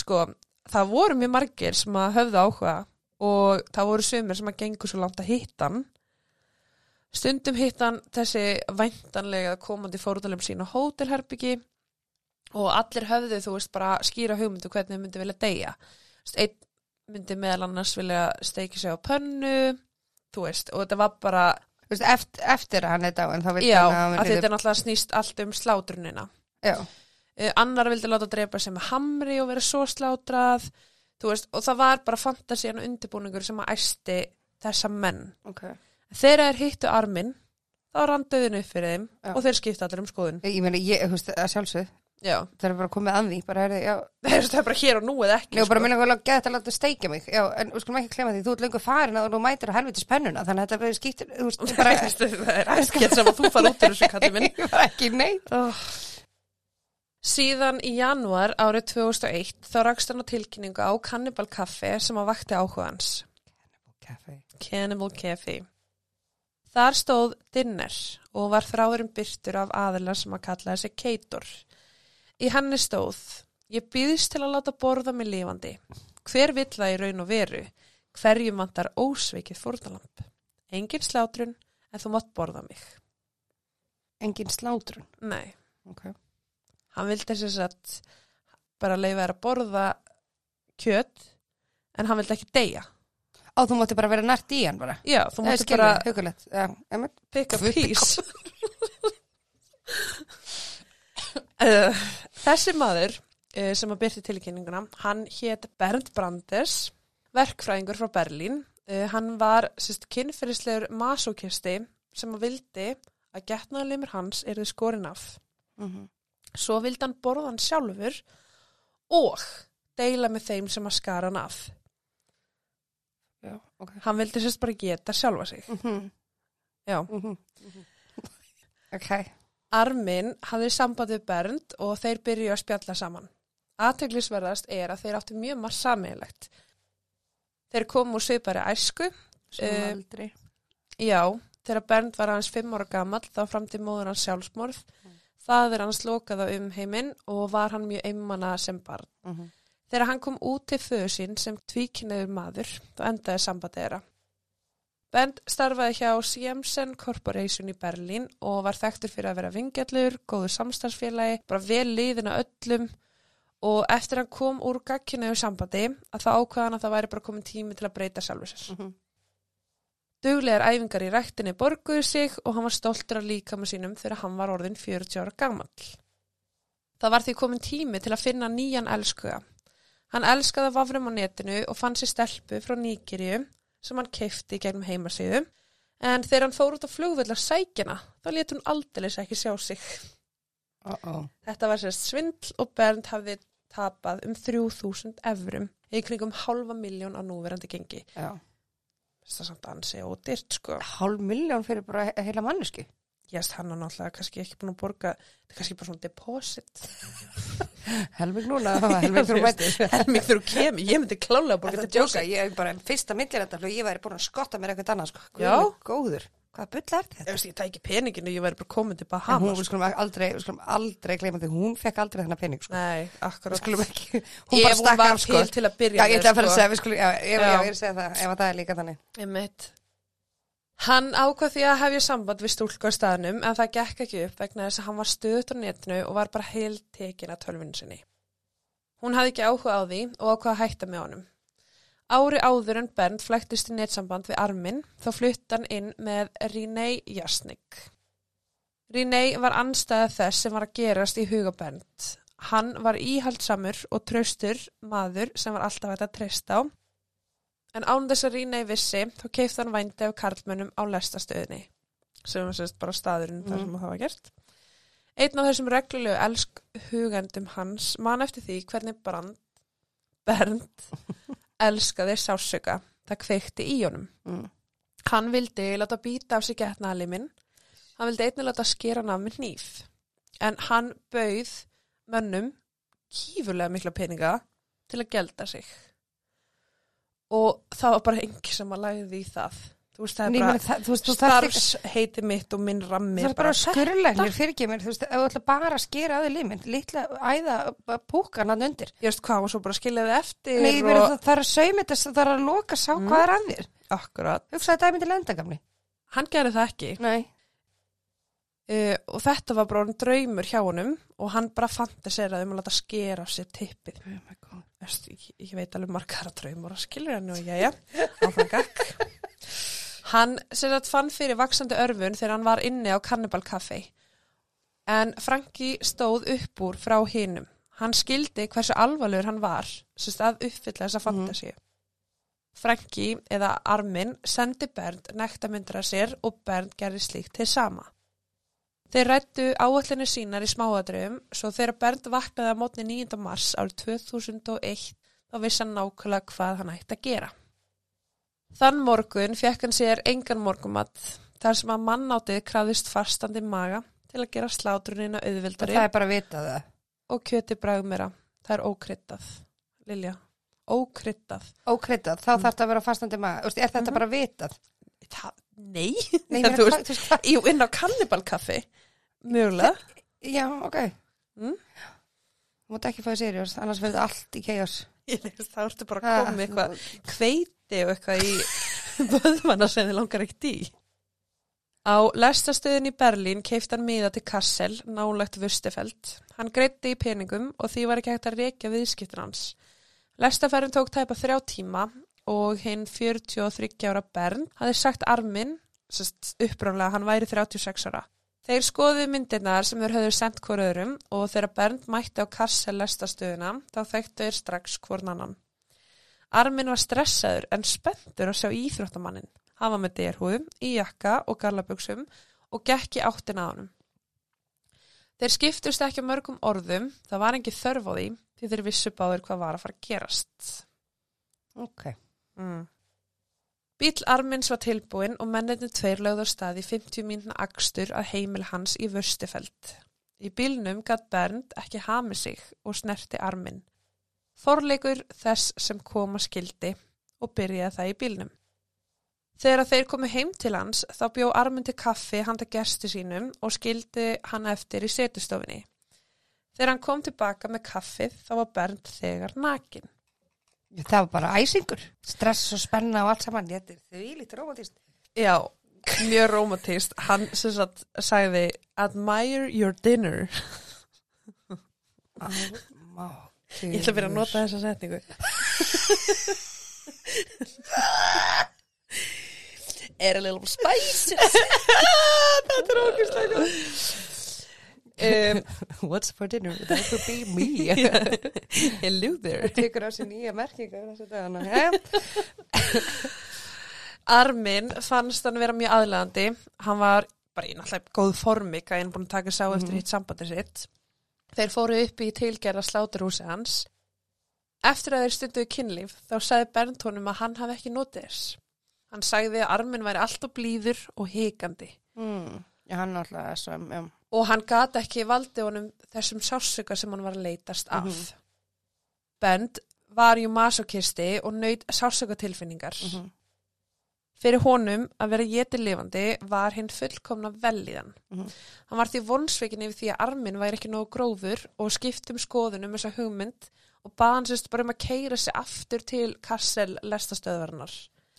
sko, það voru mjög margir sem að höfðu áhuga og það voru sumir sem að gengur svo langt að hittan stundum hittan þessi væntanlega komandi fórðalum sín á hótelherbyggi og allir höfðu þú veist bara skýra hugmyndu hvernig þau myndi vilja deyja. Einn myndi meðal annars vilja steiki sig á pönnu þú veist, og þetta var bara eftir, eftir að hann er dáin, já, hann að að þetta er náttúrulega snýst allt um slátrunina. Já, annar vildi láta drepa sig með hamri og vera svo slátrað veist, og það var bara fantasían og undirbúningur sem að æsti þessa menn. ok. Þegar þeir hittu arminn, þá rann döðin upp fyrir þeim Já. og þeir skipta allir um skoðun. Ég meina, ég, þú veist, að sjálfsögð, Já, það er bara komið að því, bara er þeir eru bara hér og nú eða ekki. Já, bara minna hvað gett að láta steikja mig Já, en skulum ekki klema því, þú ert lengur farin að þú mætir að helviti spennuna, þannig að þetta bara, það er ekkert sem að þú fara út úr þessu kalli minn. ég var ekki neitt Oh. Síðan í janúar árið 2001 þá rakst hann á tilkynningu á Cannibal Café sem að vakti áhuga hans. Kaffi Cannibal Cafe. Þar stóð dinner og var þráðurinn byrtur af aðila sem að kalla þessi Keitor. Í henni stóð, ég býðist til að láta borða mig lifandi. Hver vill það í raun og veru? Hverjum vantar ósveikið fórnalamp? Engin slátrun, en þú mátt borða mig. Engin slátrun Nei, okay. Hann vildi þess að bara leifa þér að borða kjöt, en hann vildi ekki deyja. Á, þú mátti bara vera nært í hann bara Já, þú mátti bara hugulegt einmitt. pick Guð piece. Uh, þessi maður uh, sem að byrti tilkynninguna, hann hétt Bernd Brandes, verkfræðingur frá Berlín. Uh, hann var sérst, kynferðislegur masokisti sem að vildi að getnaðalimur hans erði skorin af. Mhm. Svo vildi hann borða hann sjálfur og deila með þeim sem að skara hann af. Já, ok. Hann vildi sérst bara geta sjálfa sig. Mhm. Já. Mhm. Ok. Armin hafði samband við Bernd og þeir byrju að spjalla saman. Aðteglisverðast er að þeir áttu mjög margt sammeilegt. Þeir komu úr svipari æsku. Svona Eh, aldrei. Já, þegar Bernd var hans fimm ára gamall þá fram til móður hans sjálfsmorð. Það er hans lokaða um heiminn og var hann mjög einmanna sem barn. Mhm. Þegar hann kom út til föðu sín sem tvíkinniður maður, þá endaði sambandi þeirra. Bent starfaði hjá Siemsen Corporation í Berlín og var þekktur fyrir að vera vingjallur, góður samstarfsfélagi, bara vel liðin að öllum og eftir hann kom úr gagkinniður sambandi að það ákvaðan að það væri bara komin tími til að breyta sjálfur sér. Mhm. Duglegar æfingar í ræktinni borguðu sig og hann var stoltur af líkama sínum þegar hann var orðin 40 ára gamall. Það var því komin tími til að finna nýjan elskuga. Hann elskaði að vafrum á netinu og fann sér stelpu frá Níkirju sem hann keifti gegnum heimasíðu en þegar hann fór út á flugvill að sækjana þá let hún aldeilis ekki sjá sig. Uh-oh. Þetta var sérst svindl og Bernd hafði tapað um 3000 evrum í kringum halva miljón á núverandi gengi. Já. Það er samt ansi og dyrt sko. Hálf miljón fyrir bara he- heila mannesku. Ég veist hann er náttúrulega kannski ekki búin að borga, þetta er kannski bara svona deposit. Helming núna, þegar þú kemur, ég myndi klálega að borga Þetta djóka, ég er bara fyrsta millirættarflug, ég væri búin að skotta mér eitthvað annað, sko. Góður. Hvaða bull er Ég þetta? veist, ég tæki peninginu, ég væri bara komin til En hún, Bahamas. við skulum aldrei, við skulum aldrei gleyma því, hún fekk aldrei þennan pening, sko. Nei, Við akkurat. skulum ekki, Ef hún bara hún stakk var af, sko. til til að byrja Já, ég ætla að fara að sko. segja, við skulum, já, ég, ég er að segja það, ef að það er líka þannig. Einmitt. Hann ákvað því að hefja samband við stúlku á staðnum en það gekk ekki upp vegna þess að hann var stöðut á netinu og var bara heil tekin að tölvunni sinni. Hún hafði ekki áhuga á því og ákvað að hætta með honum. Ári áður en Bernd flæktist í netsamband við Armin þá flutt hann inn með Rinei Jasnik. Rinei var anstæða þess sem var að gerast í huga Bernd. Hann var íhaldsamur og traustur maður sem var alltaf hægt að treysta á En án þess að í vissi, þá keifði hann vændi af karlmönnum á lestastöðinni, sem var sérst bara staðurinn þar sem það var gert. Einn af þessum reglulegu elsk hugandum hans man eftir því hvernig brand Bernd elskaði sásöka. Það kveikti í honum. Mm. Hann vildi láta býta af sig getnaðaliminn. Hann vildi einnig láta skera hann af með hníf. En hann bauð mönnum kýfurlega mikla peninga til að gelda sig. Og það var bara engi sem að læði í það. Þú veist, það er bara það, þú veist, þú þarf ekki, starfsheiti mitt og minn rammi. það er bara þetta. skurrlegnir fyrir ekki mér, þú veist, ef þú ætla bara að skera að þið liminn, litla æða púkan hann undir. Ég veist hvað, og svo bara skiljaði eftir Nei, og... og... það, það er að saumi þess, það er að loka sá Mm. hvað er að þér. Akkurat. Hugsaði þetta myndi lenda gamli. Hann gerði það ekki. Nei. Uh, og þetta var bara draumur hjá honum og hann bara fantaseraði um að láta skera sér tippið. Oh. Veist, ég, ég veit alveg margar að draumur að skilja hann og jæja, áfram gakk. Hann að fann fyrir vaksandi örfun þegar hann var inni á Cannibal Café. En Franki stóð upp úr frá hinum. Hann skildi hversu alvarlegur hann var, sérst að uppfylla þessa fantasíu. Franki eða Armin sendi Bernd nektamyndir að sér og Bernd gerði slíkt til sama. Þeir rættu áallinu sínar í smáadröfum svo þegar Bernd vaknaði á mótni 9. mars árið 2001 þá vissi hann nákvæmlega hvað hann ætti að gera. Þann morgun fekk hann sér engan morgumat þar sem að mannátið krafðist fastandi maga til að gera slátrunina Og auðvildari það er bara að vita það. og kjöti bragmera. Það er ókryttað. Lilja, ókryttað. Ókryttað, þá þarf þetta að vera fastandi maga. Þú veist, Er þetta Mhm. bara vitað? Það, nei, Nei, Það, þú veist- jú, inn á kannibalkaffi, mögulega. Já, ok. Mm. Mútt ekki fæða sériós, annars verður allt í chaos. Ég veist, þá ertu bara með eitthvað og eitthvað í vöðvana sem þið langar ekkert í. Á lestastöðin í Berlín keifti hann miða til Kassel, nálagt Vustefeld. Hann greitti í peningum og því var ekki hægt að rekja viðskiptin hans. Lestaferðin tók tæpa þrjá tíma og hinn 43 ára Bern hafði sagt Armin, sest, uppráðlega hann væri 36 ára. Þeir skoðu myndirnar sem þeir höfðu sendt hver öðrum og þegar Bernd mætti á Kassel lestastöðuna þá þekktu þeir strax hvorn annan. Armin var stressaður en spenntur að sjá íþróttamannin. Hann var með derhúðum, í jakka og gallaböksum og gekk í áttin að honum. Þeir skiptust ekki mörgum orðum, það var engi þörf á því því þeir vissu báður hvað var að fara að gerast. Ok. Mm. Bíl Armins var tilbúin og mennirni tveir lögðu á stað í 50 mínuna akstur að heimil hans í Vörstifeld. Í bílnum gatt Bernd ekki hami sig og snerti Armin. Þorleikur þess sem koma skildi og byrjaði það í bílnum. Þegar þeir komu heim til hans þá bjó Armin til kaffi handa gerstu sínum og skildi hann eftir í setustofinni. Þegar hann kom tilbaka með kaffið þá var Bernd þegar nakin. Það var bara æsingur. Stress og spenna og allt saman. Þetta er því lítið romantist. Já, mjög romantist. Hann sem sagt sagði admire your dinner. Ég ætla að byrja að nota þessa setningu. er a little spicy. Þetta er ógæslega. Um, What's for dinner? That would be me. hello there. Það tekur á sér nýja merkinga þessu dagana. Ja. Armin fannst hann vera mjög aðlegandi. Hann var bara í náttúrulega góð formi, hann búin að taka sá eftir hitt sambandi sitt. Þeir fóru upp í tilgerða sláturhúsi hans. Eftir að þeir stunduðu kynlíf þá sagði Bernd honum að hann hafi ekki notið þess. Hann sagði að Armin væri alltaf blíður og hikandi. Mm. Já, hann náttúrulega svo, já. Og hann gati ekki valdi honum þessum sársöka sem hann var að leitast af. Mhm. Bernd var jú masokisti og nöyt sársöka tilfinningar. Mhm. Fyrir honum að vera geti lifandi var hinn fullkomna velíðan. Mhm. Hann var því vonsveikin yfir því að armin væri ekki nógu grófur og skiptum skoðunum þessa hugmynd og baðan sérst bara um að keira sig aftur til Kassel lestastöðvarinnar.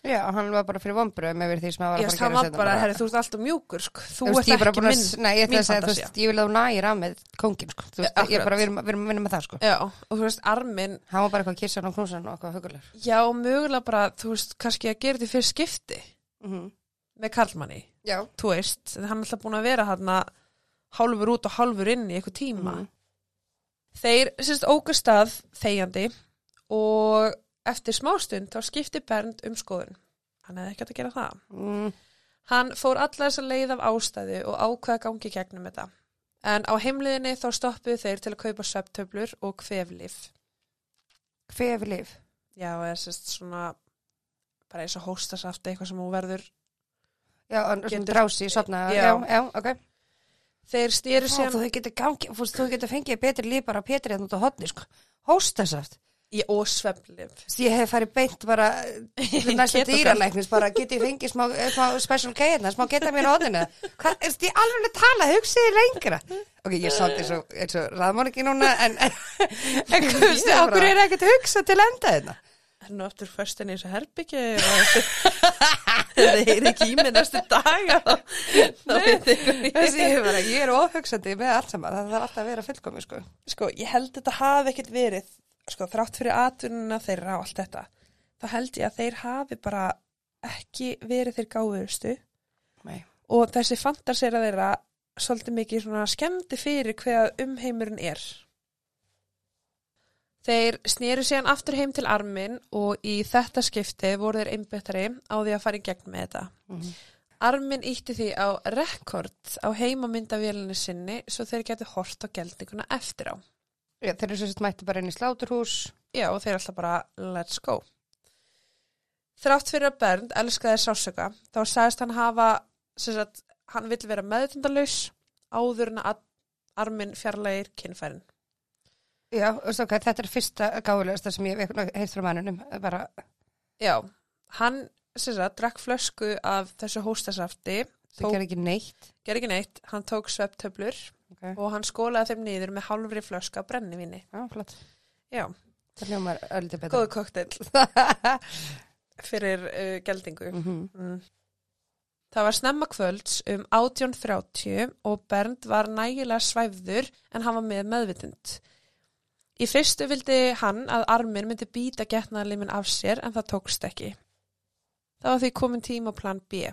Já, hann var bara fyrir vonbröðum yfir því sem hann var Ég að veist, fara hann að var gera bara, herri, þú ert alltaf mjúkur, sko. Þú veist, ert ég er ekki að, minn, nei, ég ætla að segja, þú veist, ég vil að þú nægir að með kóngin, sko, þú veist, ég er bara, við erum, að vinna með það, sko. Já, og þú veist, armin, Hann var bara eitthvað kissan og knúsan og eitthvað hugulegur. já, mögulega bara, þú veist, kannski að gera þetta fyrir skipti Mm með Karlmanni, Já. þú veist, hann er alltaf búin að að eftir smástund þá skipti Bernd um skoðun. Hann hefði ekki hægt að gera það. Mm. Hann fór alla þessa leið af ástæðu og ákveða gangi gegnum þetta. En á heimliðinni þá stoppuðu þeir til að kaupa söptöflur og kveflif. Kvefi lif. Já, eða sérst svona bara eins og hóstasafti, eitthvað sem hún verður. Já, svona Getur- drási, sopna, Já. já, já, ok. Þeir stýru sér þú getur þú þú fengið betri líf bara Petri en út á hotni, sko. Hóstasaft. Í ósveflif. Ég hef farið beint bara Ketogam. dýralæknis, bara geti ég fengið smá, eh, smá special K hérna, smá geta mér er þetta alveg tala, hugsiði lengra? Ok, ég samt eins og, og raðmór ekki núna, en, Ég okkur er ekkert að hugsa til enda hérna? Er nú aftur föstin í þessu herbyggju Það er ekki í mig næstu veit ég ég- ég, ég er ofhugsandi með allt saman, það þarf alltaf að vera fullkomi, sko. Sko, ég held þetta hafi ekkert verið sko, þrátt fyrir atvinnuna þeirra og allt þetta þá held ég að þeir hafi bara ekki verið þeir gáðustu Nei. og þessi fantasera þeirra svolítið mikið svona skemmti fyrir hvað umheimurinn er. Þeir snýru síðan aftur heim til armin og í þetta skipti voru þeir einbettari á því að fara í gegn með þetta. Mhm. Armin ítti því á rekord á heimamyndavélinni sinni svo þeir getur hort á geldinguna eftir á. Já, þeir eru svo sett mætti bara inn í sláturhús. Já, og þeir alltaf bara let's go. Þrátt fyrir að Bernd elskaði sásöka, þá sagðist hann hafa, sem sagt, hann vill vera meðtundalaus áður en að armin fjarlægir kynfærin. Já, veistu ok, þetta er fyrsta gáðulegasta sem ég heilt frá mannunum, bara, Já, hann, sem sagt, drakk flösku af þessu hóstasafti, það tók, ger ekki neitt. ger ekki neitt, hann tók svepptöflur Okay. og hann skólaði þeim niður með hálfri flösku af brennivíni. Já, flott. Já, Það hljómar öllítið betur. góðu koktel fyrir uh, geldingu. Mhm. Mm. Það var snemma kvölds um 18.30 og Bernd var nægilega svæfður en hann var með meðvitund. Í fyrstu vildi hann að armin myndi býta getnaðarlimin af sér en það tókst ekki. Það var því komin tíma á plan B.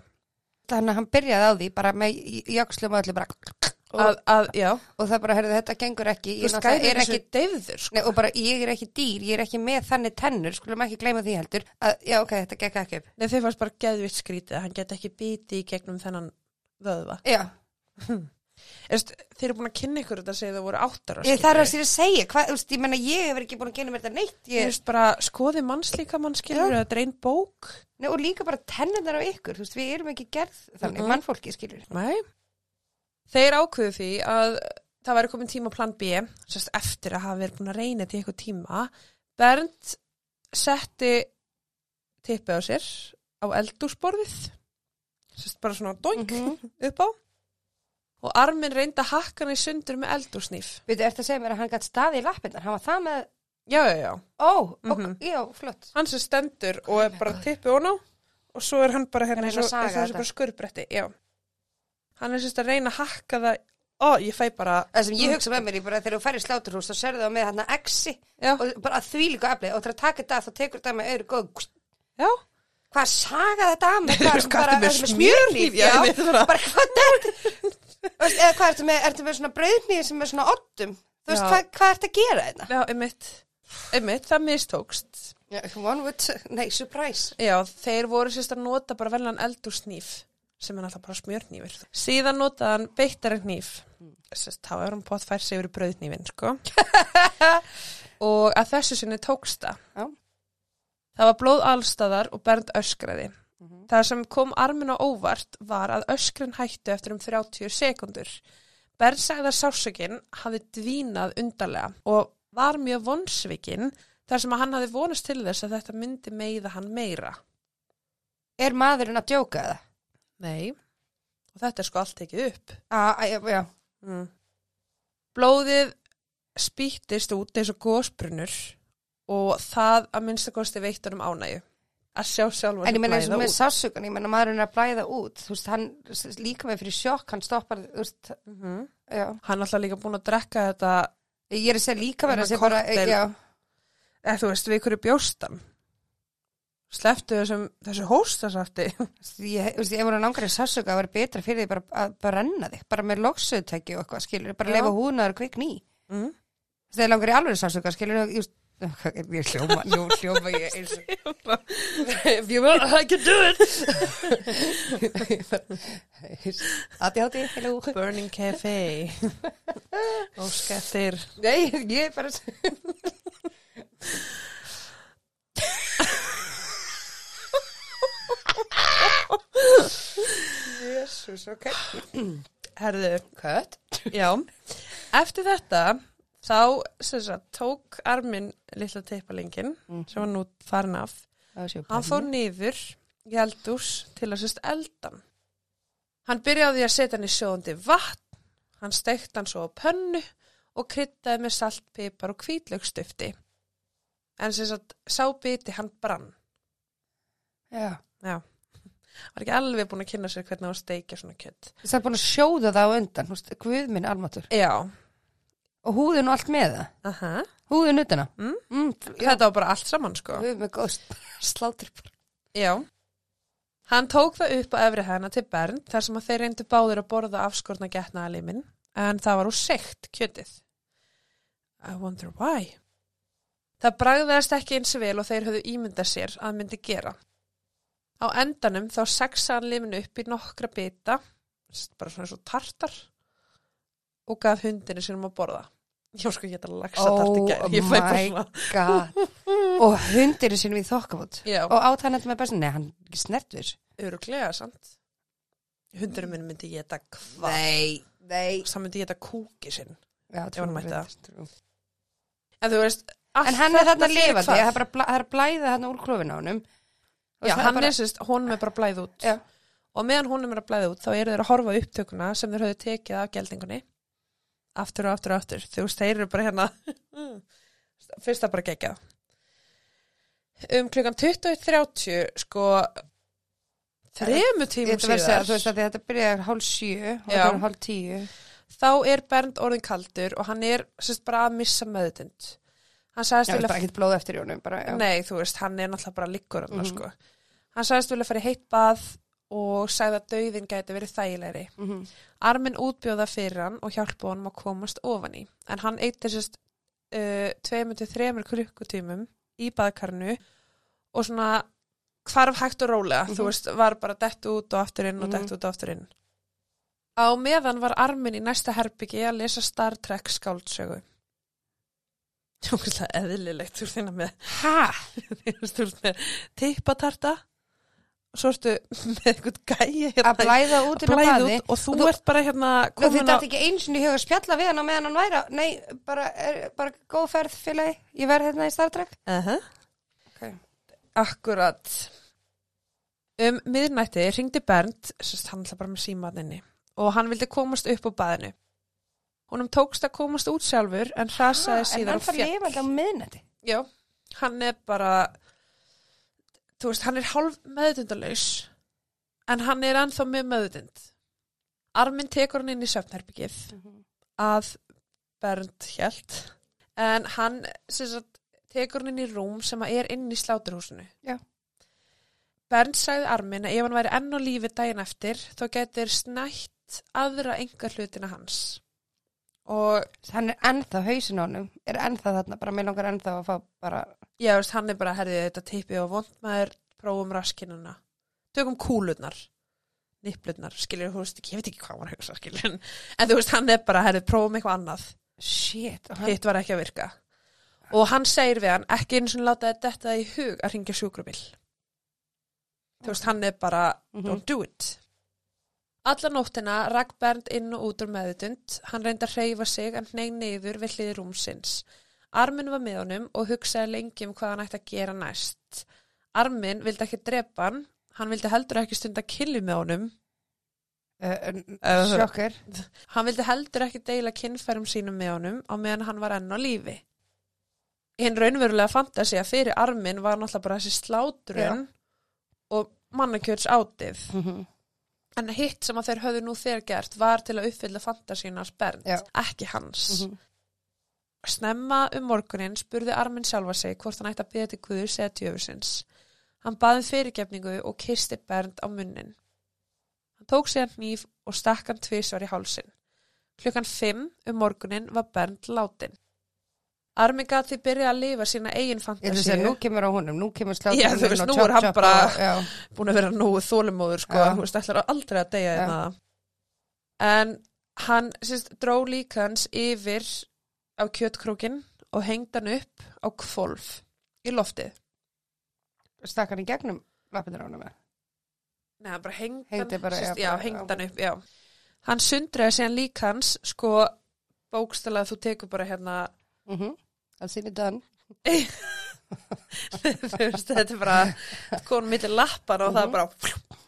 þannig að hann byrjaði á því bara með jökslum og öllu bara að, að, og það bara, heyrðu, þetta gengur ekki ég er þessu ekki deyður, sko. Og bara ég er ekki dýr, ég er ekki með þannig tennur, skulum ekki gleyma því heldur að, já ok, þetta gekk ekki upp Nei, þeir fannst bara geðvitt skrítið, að hann get ekki biti í gegnum þennan vöðva. Já, Erst, þeir eru búin að kynna ykkur þetta að segja það voru áttara, ég þarf að sér að segja hvað, þú veist, ég menna ég hef ekki búin að genna mér þetta neitt Ég veist bara, skoði mannslíka mann skilur, þetta er einn bók. nei, og líka bara tennurnar á ykkur, þú veist, við erum ekki gerð þannig, Mhm. mannfólki skilur Nei. Þeir ákveðu því að það væri komin tíma á plan B, sérst eftir að hafa verið búin að reyna í eitthvað tíma. Bernd setti tippið á sér á eldúsborðið, sérst bara svona doink upp á. Og arminn reyndi að hakka hann í sundur með eldúsnýf. Veitu, ertu að segja mér að hann gætt staði í lappinnar, hann var það með, Já, já, já. ó, Mhm. ok, já, flott Hann sem stendur og er bara tippið hona og svo er hann bara hérna eins og þetta? bara skurrbretti, já. Hann er sérst að reyna að hakka það, ó, ég fæ bara, Það sem ég hugsa með mér í bara þegar þú færir sláturhús þá serðu það með hann að exi já, og bara því líka eflið og til að taka þetta þá tekur þetta með öðru góð já. hvað saga þetta að með? Hvað ertu bara með ertu smjörhníf? Já, það. bara hvað þetta? Veist, eða hvað ertu með, ertu með svona brauðnýði sem er svona ottum þú veist Já. hvað, hvað ertu að gera þetta Já, einmitt, einmitt, það mistókst. one would, nei, surprise. Já, þeir voru sérst að nota bara veljan eldúrsnýf sem er náttúrulega bara smjörnýfur. Síðan beittari hníf. Sérst, þá er hann pott fær sig yfir brauðnýfin, sko. og að þessu sinni tókst það. Já. Það var blóð allstaðar og bernd öskraði. Mhm. Það sem kom armin á óvart var að öskrin hættu eftir um 30 sekundur. Bernd sagði að sásökinn hafi dvínað undarlega og var mjög vonsvikinn þar sem að hann hafi vonast til þess að þetta myndi meiða hann meira. er maðurinn að djóka það? Nei, og þetta er sko allt tekið upp. Ah, já, já, Mm. Blóðið spýttist út eins og gósbrunur og það að minnstakosti veittur um ánægju. Að sjá sjálfa en ég menna eins og blæða með út. sásugan, ég menna maðurinn er að blæða út þú veist, hann líka með fyrir sjokk hann stoppar, þú veist, Mhm. já Hann er alltaf líka búin að drekka þetta, ég er að segja líka verið að segja bara, já eða þú veist, við ykkur bjóstam. Sleftu þessum, þessu hóstasafti. ég, veist, ég voru langar í sásuga að vera betra fyrir því bara að brenna þig, bara með loksuðtæki og eitthvað, skilur, bara lefa húnaður kvik ný Mm. þegar langar í alveg sásuga, skilur just, ég hljóma, nú hljóma ég eins og If you will, I can do it. aðti átti, hello Burning Cafe. Óska eftir. nei, ég er bara Jesus, ok. Herðu, kött Já, eftir þetta þá sagt, tók arminn litla teipalingin sem var nú farin af. Hann fór niður í eldús til að sérst eldan hann. Byrjaði að setja hann í sjóðandi vatn. Hann steikti hann svo á pönnu og kryddaði með salt, pipar og hvítlaugstöfti en sem sagt sá biti hann brann. Já. Já var ekki alveg búin að kynna sér hvernig á að steikja svona kjött það er búin að sjóða það á undan, þú veist, guð minn almatur já, og húðin og allt með það aha húðin utana Mm. mm, já, þetta var bara allt saman sko slátur Já. Hann tók það upp á efri hæðina til Bernd þar sem að þeir reyndu báðir að borða afskorna getnaðalimin en það var úr sekt kjötið. I wonder why. Það bragðast ekki eins vel og þeir höfðu ímyndað sér að myndi gera. Á endanum þá sexa hann liminu upp í nokkra bita, bara svona svo tartar, og gaf hundinu sinum að borða. Já, sko, ég geta lagsa tart í gær. Ég fæ bara my svona. god og hundirinn sinni við þokkafót og át hann þetta með bestu, nei hann er ekki snert við þessu. Öruglega, sant? Hundurinn minn myndi geta hvað? nei, nei Það myndi geta kúki sinn. já, Ef hann mætti það. trú. En þú veist, allt hann er þetta þarna fyrir lifandi, hvað? það er bara blæða þarna úr klófin á Og Já, hann bara, er sérst, honum er bara blæð út. Já. Og meðan honum er að blæða út, þá eru þeir að horfa upptökuna sem þeir höfðu tekið af geldingunni. Aftur og aftur og aftur. Þú veist, þeir eru bara hérna. Fyrst að bara gegja. Um klukkan 21.30, sko, þremu tímum þetta verður að segja, síðar. þú veist þetta byrjaði hálf sjö og Já. þetta er hálf tíu þá er Bernd orðin kaldur og hann er sérst bara að missa meðutund hann sagðist bara ekkert blóð eftir í honum bara, nei þú veist, hann er náttúrulega bara liggur hann Mhm. sko. Hann sagðist vilja fara í heitt bað og sagði að dauðin gæti verið þægilegri. Mhm. Armin útbjóða fyrir hann og hjálpa honum að komast ofan í. En hann eitt þessast uh, 2-3 klukkutímum í baðkarnu og svona hvarf hægt og rólega. Mhm. Þú veist, var bara dett út og aftur inn og Mhm. dett út og aftur inn. Á meðan var Armin í næsta herbyggi að lesa Star Trek skáldsögu. Jókvæmlega eðlilegt, þú veist hérna með, Hæ? þú veist með tippatarta og ertu með einhvern gæja hérna. Að blæða út inn á baði? út og þú Og þú- ert bara hérna á er ekki eins og ég hefur spjalla við hann á meðan hann væri á- Nei, bara, er, bara góð ferð félagi. Ég verð hérna í Star Trek. Uh -huh. okay. Akkurat. Um miðnætti ringdi Bernd sérst, hann ætla bara með símaðinni og hann vildi komast upp á baðinu. Honum tókst að komast út sjálfur en hrasaði En síðan hann og fær fjall. lifandi á miðnætti. Já, hann er bara þú veist, hann er hálf meðutundalaus en hann er ennþá með meðutund Armin tekur hann inn í söfnherbyggið að Bernd hjælt en hann sagt, tekur hann inn í rúm sem er inn í sláturhúsinu. Já. Bernd sagði Armin að ef hann væri enn á lífi daginn eftir þá getur snætt aðra enga hlutina hans. Og Hann er ennþá hausin á honum Er ennþá þarna, bara mér langar ennþá að fá bara Já, veist, hann er bara, herðið þetta tippi og vond maður, prófum raskinuna. Tökum kúlurnar, nipplurnar, skilur, þú veist, ég veit ekki hvað hann var að hugsa, skilur, en, en þú veist, hann er bara, herðið, prófum eitthvað annað. Shit hann, Hitt var ekki að virka. Og hann segir við hann, ekki eins og láta þetta í hug að ringja sjúkrabill. Þú veist, hann er bara, Mhm. don't do it. Alla nóttina rakk Bernd inn og út úr meðutund. Hann reyndi að hreyfa sig en hneig niður við hliði rúmsins. Armin var með honum og hugsaði lengi um hvað hann ætti að gera næst. Armin vildi ekki drepa hann, hann vildi heldur ekki stunda killi með honum. uh, Uh, Sjokker Hann vildi heldur ekki deila kynfærum sínum með honum á meðan hann var enn á lífi. Hinn raunverulega fantasi að fyrir Armin var náttúrulega bara þessi slátrun og mannakjörs átið. Mhm. En hitt sem að þeir höfðu nú þegar gert var til að uppfylla fantasíunas Bernd, Já. ekki hans. Mhm. Snemma um morgunin spurði Armin sjálfa sig hvort hann ætti að byrja til Guðus eða tjöfusins. Hann baði um fyrirgefningu og kisti Bernd á munnin. Hann tók sér hníf og stakk hann tvisvar í hálsin. Klukkan fimm um morgunin var Bernd látin. Armin því byrja að lifa sína eigin Ég vil segja, fantasíu. nú kemur á honum, nú kemur slátur Já, þú veist, nú er hann bara- já, búin að vera nógu þólumóður sko, veist, ætlar aldrei að deyja Já. hérna. En hann, sérst, dró líka hans yfir á kjötkrókin og hengd hann upp á kvolf í loftið. stakk hann í gegnum lappinir á honum eða? Nei, hann bara hengd hann, já, hengd hann upp, já. Hann sundriði síðan líka hans, sko, bókstala þú tekur bara hérna, Mhm. I've seen it done veist, þetta er bara, konum millir lappar og það er bara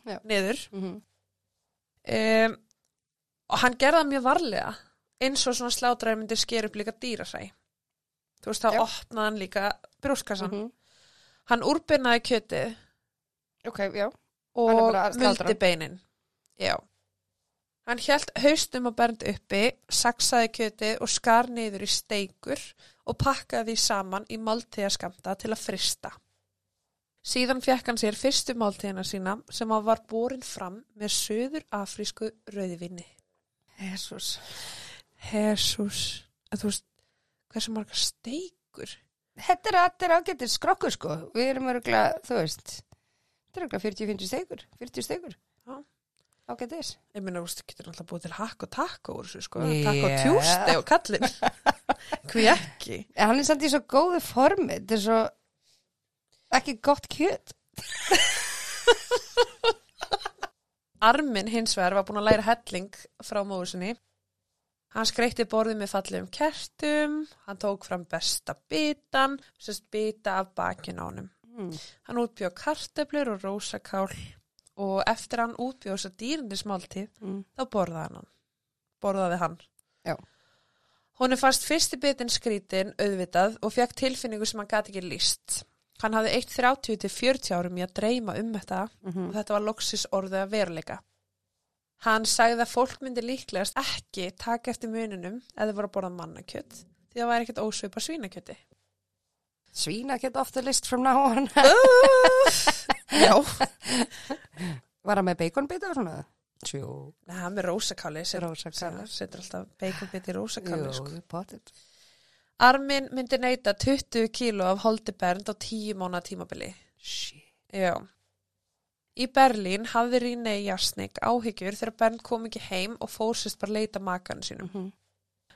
Já. niður. Mhm. um, og hann gerði það mjög varlega eins og svona slátræði myndi sker upp líka dýrasæ þú veist þá opnaði hann líka brjóskassan Mhm. hann úrbyrnaði kjötið Ok, já. Og muldi beinin. Já. Hann hjælt haustum og bernd uppi saksaði kjötið og skar niður í steikur og pakkaði því saman í máltíðaskamta til að frista. Síðan fekk hann sér fyrstu máltíðina sína sem hann var borin fram með söður afrísku rauðvinni Jesus Jesus, en þú veist, hversu margar steikur? Þetta er, er ágættir skrokkur sko Við erum örgulega, þú veist Þetta er örgulega 40-50 stegur 40 stegur Já. Ágættis Ég meina, þú veist, getur náttúrulega búið til hakk og takk úr þessu, sko, Já. takk og tjústi og kallinn. Hví ekki? En hann er samt í svo góðu formi Þetta er svo ekki gott kjöt Armin hins vegar var búin að læra helling frá móður sinni. Hann skreitti borðið með fallegum kertum, hann tók fram besta bitan, sérst bita af bakinn á honum. mm. Hann útbjóð karteblur og rósakál og eftir hann útbjóð þess að dýrindismáltíð Mm. þá borðaði hann. Borðaði hann. Já. Hún er fast fyrsti bitin skrítin auðvitað og fekk tilfinningu sem hann gati ekki líst. Hann hafði eitt 30 til 40 árum í að dreyma um þetta Mhm. og þetta var loksis orðið að veruleika. Hann sagði að fólk myndi líklegast ekki taka eftir mununum eða voru að borða mannakjött því það væri ekkert ósvipa svínakjötti. Svína geta ofta list from now on Já. Var hann með baconbita og svona? Tjú. Nei, hann með rósakáli, Rósakáli. setur alltaf baconbit í rósakáli, sko. Jú, potið. Armin myndi neyta 20 kíló af holdi bernd á 10 mánu tímabili. Shit. Já. Í Berlín hafði Rínei Jasnik áhyggjur þegar Bernd kom ekki heim og fórsist bara leita makan sínum. Mhm.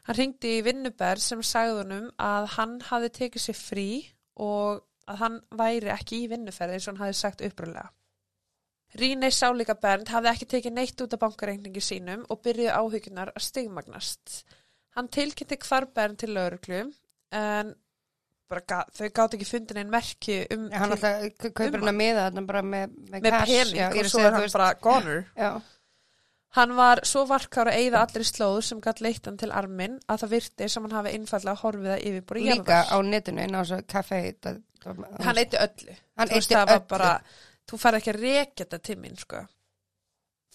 Hann ringdi í vinnuberð sem sagði honum að hann hafði tekið sér frí og að hann væri ekki í vinnuferði eins og hann hafði sagt uppröðlega. Rínei sá líka Bernd hafði ekki tekið neitt út af bankareikningi sínum og byrjuði áhyggjurnar að stigmagnast. Hann tilkynnti hvar Bernd til lauruglu en bara þau gátt ekki fundin einn merki um Hann til- alltaf kaupir um hann að miða bara með, með, með pening Já, og svo er hann veist- bara goner. Já. Hann var svo varkár að eigða allir slóð sem gætt leitt hann til arminn að það virti sem hann hafi einfallega horfið að yfirbúri Líka á netinu inn á þessu það- Hann eitti öllu. Hann Þú veist, það var bara, þú farið ekki að rekja þetta til mín, sko.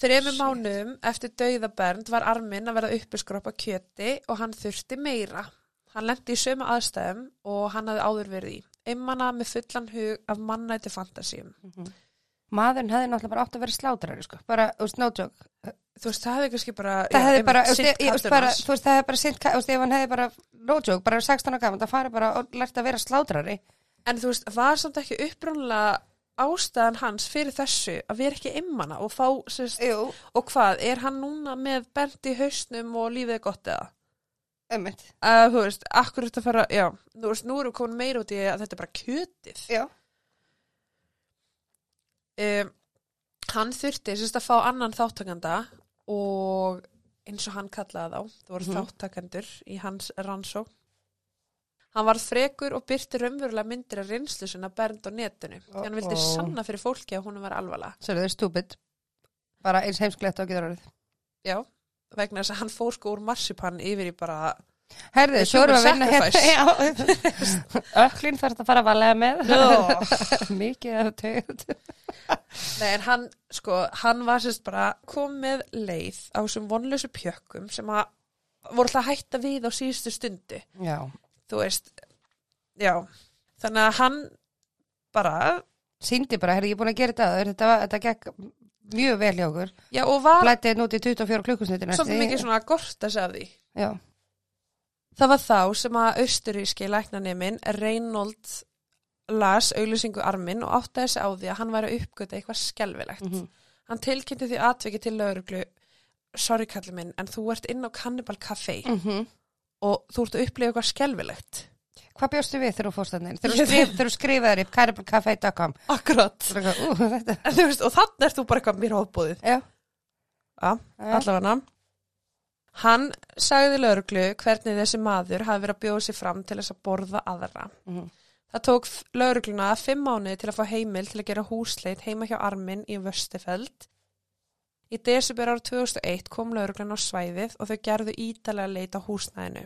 Þremur mánuðum eftir dauðabernd var arminn að verða uppiskroppa kjöti og hann þurfti meira. Hann lendi í sömu aðstæðum og hann hafði áður verið í. Einmana með fullan hug af mannæti fantasíum. Maðurinn hefði náttúrulega bara átt að vera slátrari, sko. Bara, þú veist, no joke. Þú veist, það hefði kannski bara... Það hefði bara, þú veist, það hefði bara sint, þú veist, ef hann hefði bara, no joke, bara 16 ára gaman, það farið bara og lært að vera slátrari. En þú veist, var samt ekki upprunlega ástæðan hans fyrir þessu að vera ekki einmana og fá, sérst, og hvað, er hann núna með bent í hausnum og lífið er gott eða? Ömmit. Uh, þú veist, akkur þetta fara, já, þú veist, nú við komin meira út í að þetta er bara kjötið. Já. Um, hann þurfti, sérst, að fá annan þáttakanda og eins og hann kallaði þá, það voru Mhm. þáttakandur í hans rannsók. Hann var frekur og byrti raunverulega myndir af reynslu sinna bernd á netinu. Því hann vildi Ó. sanna fyrir fólki að hún var alvarlega. Svo er það stúpid. Bara eins heimsklegt á getur orðið. Já, vegna þess að hann fór sko úr marsipan yfir í bara Herðu, svo erum við að vinna hérna. Öklin þarf að fara að valega með. Mikið af tegund. Nei, en hann, sko, hann var sérst bara kom með leið á þessum vonlösu pjökkum sem að voru alltaf hætta við á síðustu stundu. Já. Þú veist, já. Þannig að hann bara, Sýndi bara, herri, ég er búin að gera þetta. Þetta, þetta gekk mjög vel hjá okkur. já, og var Blætti þetta út í 24 klukkusniti næstu. svolítið mikið svona að gorta sig af því. Já. Það var þá sem að austuríski læknaneminn Reynold las auglýsingu arminn og áttaði sig á því að hann væri að uppgöta eitthvað skelvilegt. Mhm. Hann tilkynnti því atviki til lauruglu sorry kallið minn, en þú ert inn á Cannibal Café Mm og þú ert að upplifa eitthvað skelvilegt. Hvað bjóstu við þegar þú fórst þannig? Þegar þú skrif, þegar þú skrifaðir upp cariboucafé.com Akkurat. Þetta. En veist, og þannig ert þú bara eitthvað mér hófbúðið. Já. Já, allavega. Hann sagði lauruglu hvernig þessi maður hafi verið að bjóða sér fram til þess að borða aðra. Mhm. Það tók laurugluna fimm mánuði til að fá heimil til að gera húsleit heima hjá Armin í Vöstefeld. Í desember ára 2001 kom laurugluna á svæðið og þau gerðu ítalega leit á húsnæðinu.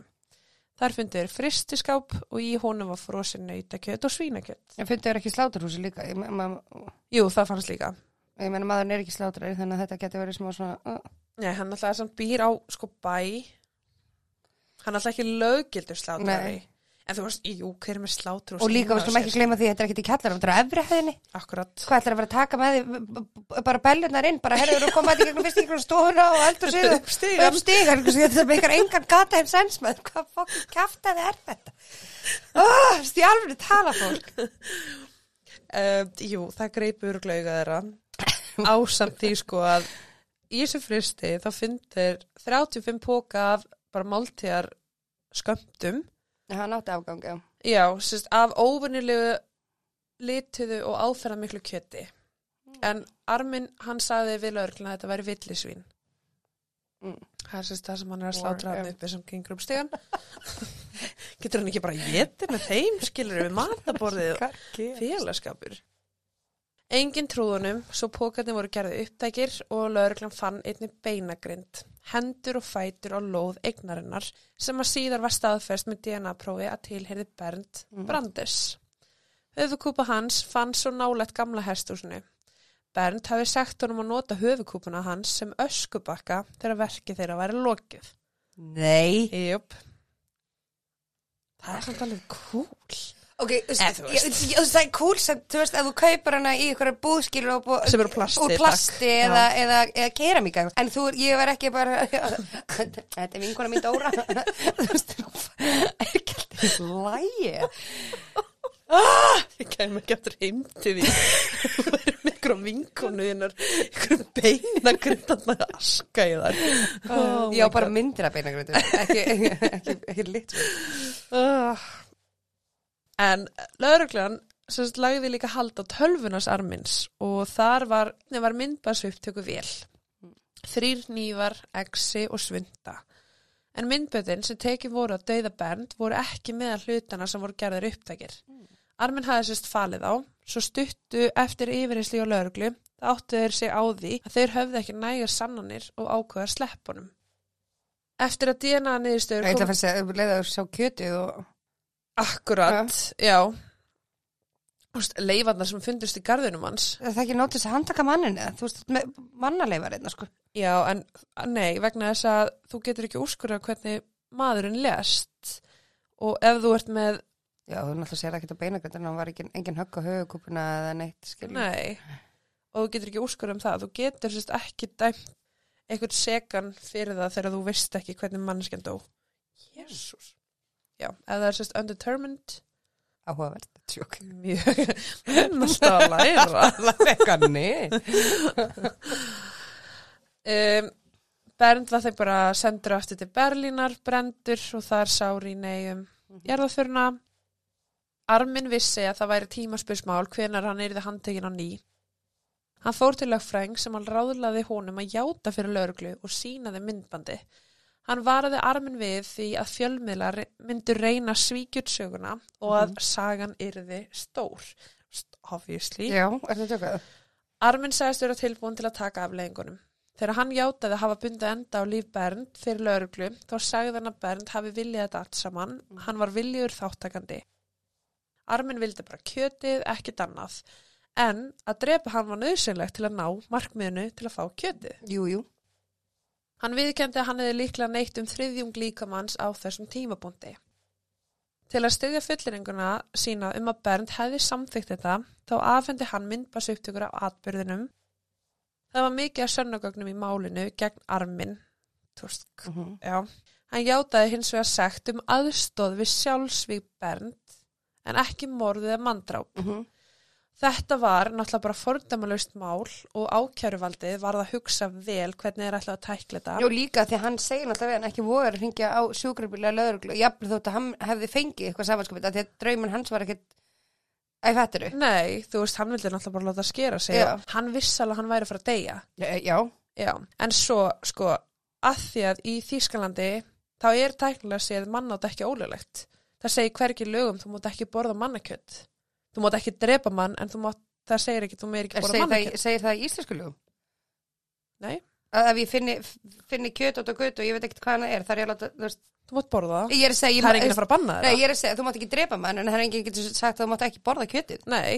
Þar fundur fristiskáp og í honum var frosin nautakjöt og svínakjöt. Ég fyndi þér ekki sláturhúsi líka. Jú, það fannst líka. ég meina maðurinn er ekki sláturari þannig að þetta getur verið smá svona... Uh. Nei, hann alltaf samt býr á sko bæ. Hann alltaf ekki löggildur slátrari. Nei. En þú veist, jú, hver er með slátur Og líka, við skulum ekki gleyma því að þetta er ekki í kjallarum, þetta er á efri hæðinni. Akkurat. Hvað ætlar að vera að taka með því, bara bellunar inn, bara herður og koma þetta í gegnum fyrst í gegnum stofuna og eldur síðu. Upp stigann. Upp stigan, þetta er meikar engan gata einn sens með, hvað fokkin kjaftaði er þetta? Oh, Stjálfur tala fólk. Uh, jú, það greipur glauga þeirra. Ásamt því sko að í þessu fristi þá fyndir 35 póka af bara máltíðar skömmtum. Hann átti afgang, já. Já, sérst, af óvinnilegu lituðu og áferða miklu kjöti. En Armin, hann sagði við lögurkluna að þetta væri villisvín. Mm. Það er sérst það sem hann er að slátra hann uppi sem gengur um stegan. Getur hann ekki bara getið með þeim, skilur við mataborðið og félagskapur. Engin trúðunum, svo pókarnir voru gerði upptækir og lögreglan fann einni beinagrind, hendur og fætur á lóð eignarinnar sem að síðar var staðfest með DNA-prófi að tilherði Bernd Brandes. Höfukúpa hans fann svo nálægt gamla hestúsinu. Bernd hafi sagt honum að nota höfukúpuna hans sem öskubakka þegar verkið þeirra væri lokið. Nei. Jöp. Það er samt alveg cool. Ok, það er cool sem, þú veist, að þú kaupar hana í ykkur búðskilur og plasti, eða, keramíka en þú, ég var ekki bara þetta er vinkona mín Dóra. Þú veist, er ekki alltaf lægi Ég kem ekki aftur heim til því Þú verður með ykkur á vinkonu ykkur beina grindan að aska í þar oh ég á bara myndir af beinagröndu ekki, ekki, ekki, ekki lit uh. En lauruglan sem sagt lagði líka hald á tölvunars armins og þar var, var myndbarsviptöku vel. Þrýr nývar, exi og svunda en myndböðin sem tekið voru að dauða bernd voru ekki meðal hlutana sem voru gerðir upptækir. Armin hafði sérst falið á, svo stuttu eftir yfirheysli og lauruglu, það áttu þeir sig á því að þeir höfðu ekki nægar sannanir og ákveða honum. Eftir að DNA niðurstöður ég ætla að fæst að leiða að sjá kjötið og Akkurat, já. Þú veist, leifarnar sem fundust í garðinum hans. er það ekki nótist að handtaka manninu þú veist, með mannaleifar einna sko Já, en nei, vegna þess að þú getur ekki úrskurða hvernig maðurinn lest og ef þú ert með, já, þú náttúrulega sér ekki á beinagröndu hann var ekki, engin högg á höfukúpuna eða neitt skilur nei, og þú getur ekki úrskurða um það, þú getur sérst ekki dæmt einhvern segan fyrir það þegar þú veist ekki hvernig mannskjan dó. Jésús. Já, ef það er sérst undetermined, áhugavert, tjók mjög, mennast að læra. eitthvað nei Um, Bernd var þeir bara sendur aftur til Berlínar, brendur og þar sári í neyjum jarðaföruna. Armin vissi að það væri tímaspursmál hvenar hann yrði handtekinn á ný. Hann fór til lögfræng sem hann ráðlaði honum að játa fyrir lögreglu og sínaði myndbandi. Hann varaði Armin við því að fjölmiðlar myndu reyna svíkjutsöguna og að sagan yrði stór. Obviously. já, er það tjókað Armin sagðist vera tilbúin til að taka afleggingunum. Þegar hann játaði að hafa bundið enda á líf Bernd fyrir lauruglu, þá sagði hann að Bernd hafi viljað þetta allt saman. Hann var viljiður þáttakandi. Armin vildi bara kjötið, ekkit annað. En að drepa hann var nöðsynlegt til að ná markmiðinu til að fá kjötið. jú, jú Hann viðkendi að hann hefði líklega neitt um þriðjung líkamanns á þessum tímabundi. Til að styðja fulliringuna sína um að Bernd hefði samþykkt þetta, þá afhendi hann myndbasupptökur af atbyrðinum. Það var mikið af sönnagögnum í málinu gegn armin. Túrst, Mhm. já. Hann játaði hins vegar sekt um aðstóð við sjálfsvík Bernd, en ekki morðið eða manndráp. Mhm. Þetta var náttúrulega bara fordæmalust mál og ákjæruvaldið var að hugsa vel hvernig þeir ætlaði að tækla þetta. Jú, líka því að hann segir náttúrulega við hann ekki voru að ringja á sjúkrabíla lögreglu, jafnvel þótt að hann hefði fengið eitthvað samanskapið, því að drauman hans var ekkit Æ, fættiru? Nei, þú veist, hann vildi náttúrulega bara láta skera sig. Já. Hann vissi alveg að hann væri að fara að deyja. Já, Já, en svo, sko, að því að í Þýskalandi, þá er tæknilega séð mannátt ekki ólulegt. Það segir hvergi lögum, þú mátt ekki borða mannakjöld. Þú mátt ekki drepa mann, en þú mátt, það segir ekki, þú meir ekki borða segir, það, segir það í íslensku lögum? Nei, Að ef ég finni, finni kjöt át og göt og ég veit ekkert hvað hann er, þar er að láta, þú veist, þú mátt borða það. ég er að segja, Það er enginn að fara að banna Nei, það. ég er að segja, þú mátt ekki drepa mann, en það er enginn getur sagt að þú mátt ekki borða kjötið. Nei.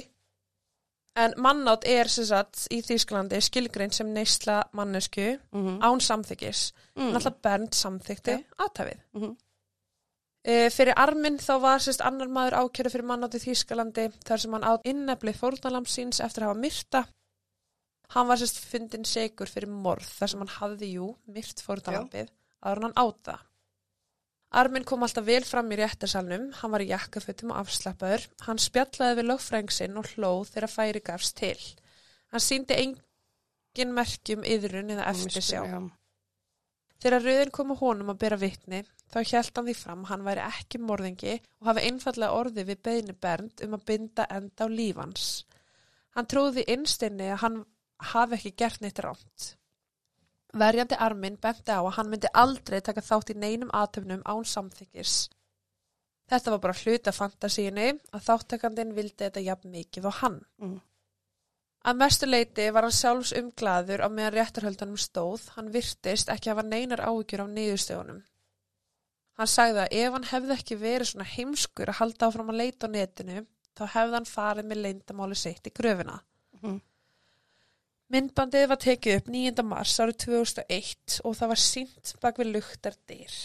En mannátt er sem sagt í Þýskalandi skilgrein sem neysla mannesku Mm án samþykis. Mm. Náttúrulega Bernd samþykti Já. aðtafið. Mhm. E, fyrir arminn þá var sérst annar maður ákjörðu fyrir mannátt í Þýskalandi þar sem hann átt innefli fórnalamb síns eftir að hafa myrta. Hann var sérst fundin segur fyrir morð þar sem hann hafði jú myrt fórnalambið áður en hann áta. Arminn kom alltaf vel fram í réttarsalnum, hann var í jakkafötum og afslappaður, hann spjallaði við lögfrængsinn og hlóð þegar færi gafst til. Hann síndi engin merkjum yðrun eða eftirsjá. Já. Þegar rauðin kom á honum að bera vitni, þá hjælt hann því fram hann væri ekki morðingi og hafi einfallega orði við beðni Bernd um að binda enda á lífans. Hann trúði innstinni að hann hafi ekki gert neitt ránt. Verjandi arminn benti á að hann myndi aldrei taka þátt í neinum aðtöfnum án samþykis. Þetta var bara hluta fantasíunni að þáttakandinn vildi þetta jafn mikið og hann. Mm. Að mestu leiti var hann sjálfs umglaður á meðan réttarhöldanum stóð, hann virtist ekki hafa neinar áhyggjur af niðurstöðunum. Hann sagði að ef hann hefði ekki verið svona heimskur að halda áfram að leita á netinu, þá hefði hann farið með leindamáli sitt í gröfina. Mhm. Myndbandið var tekið upp 9. mars árið 2001 og það var sínt bak við luktar dyr.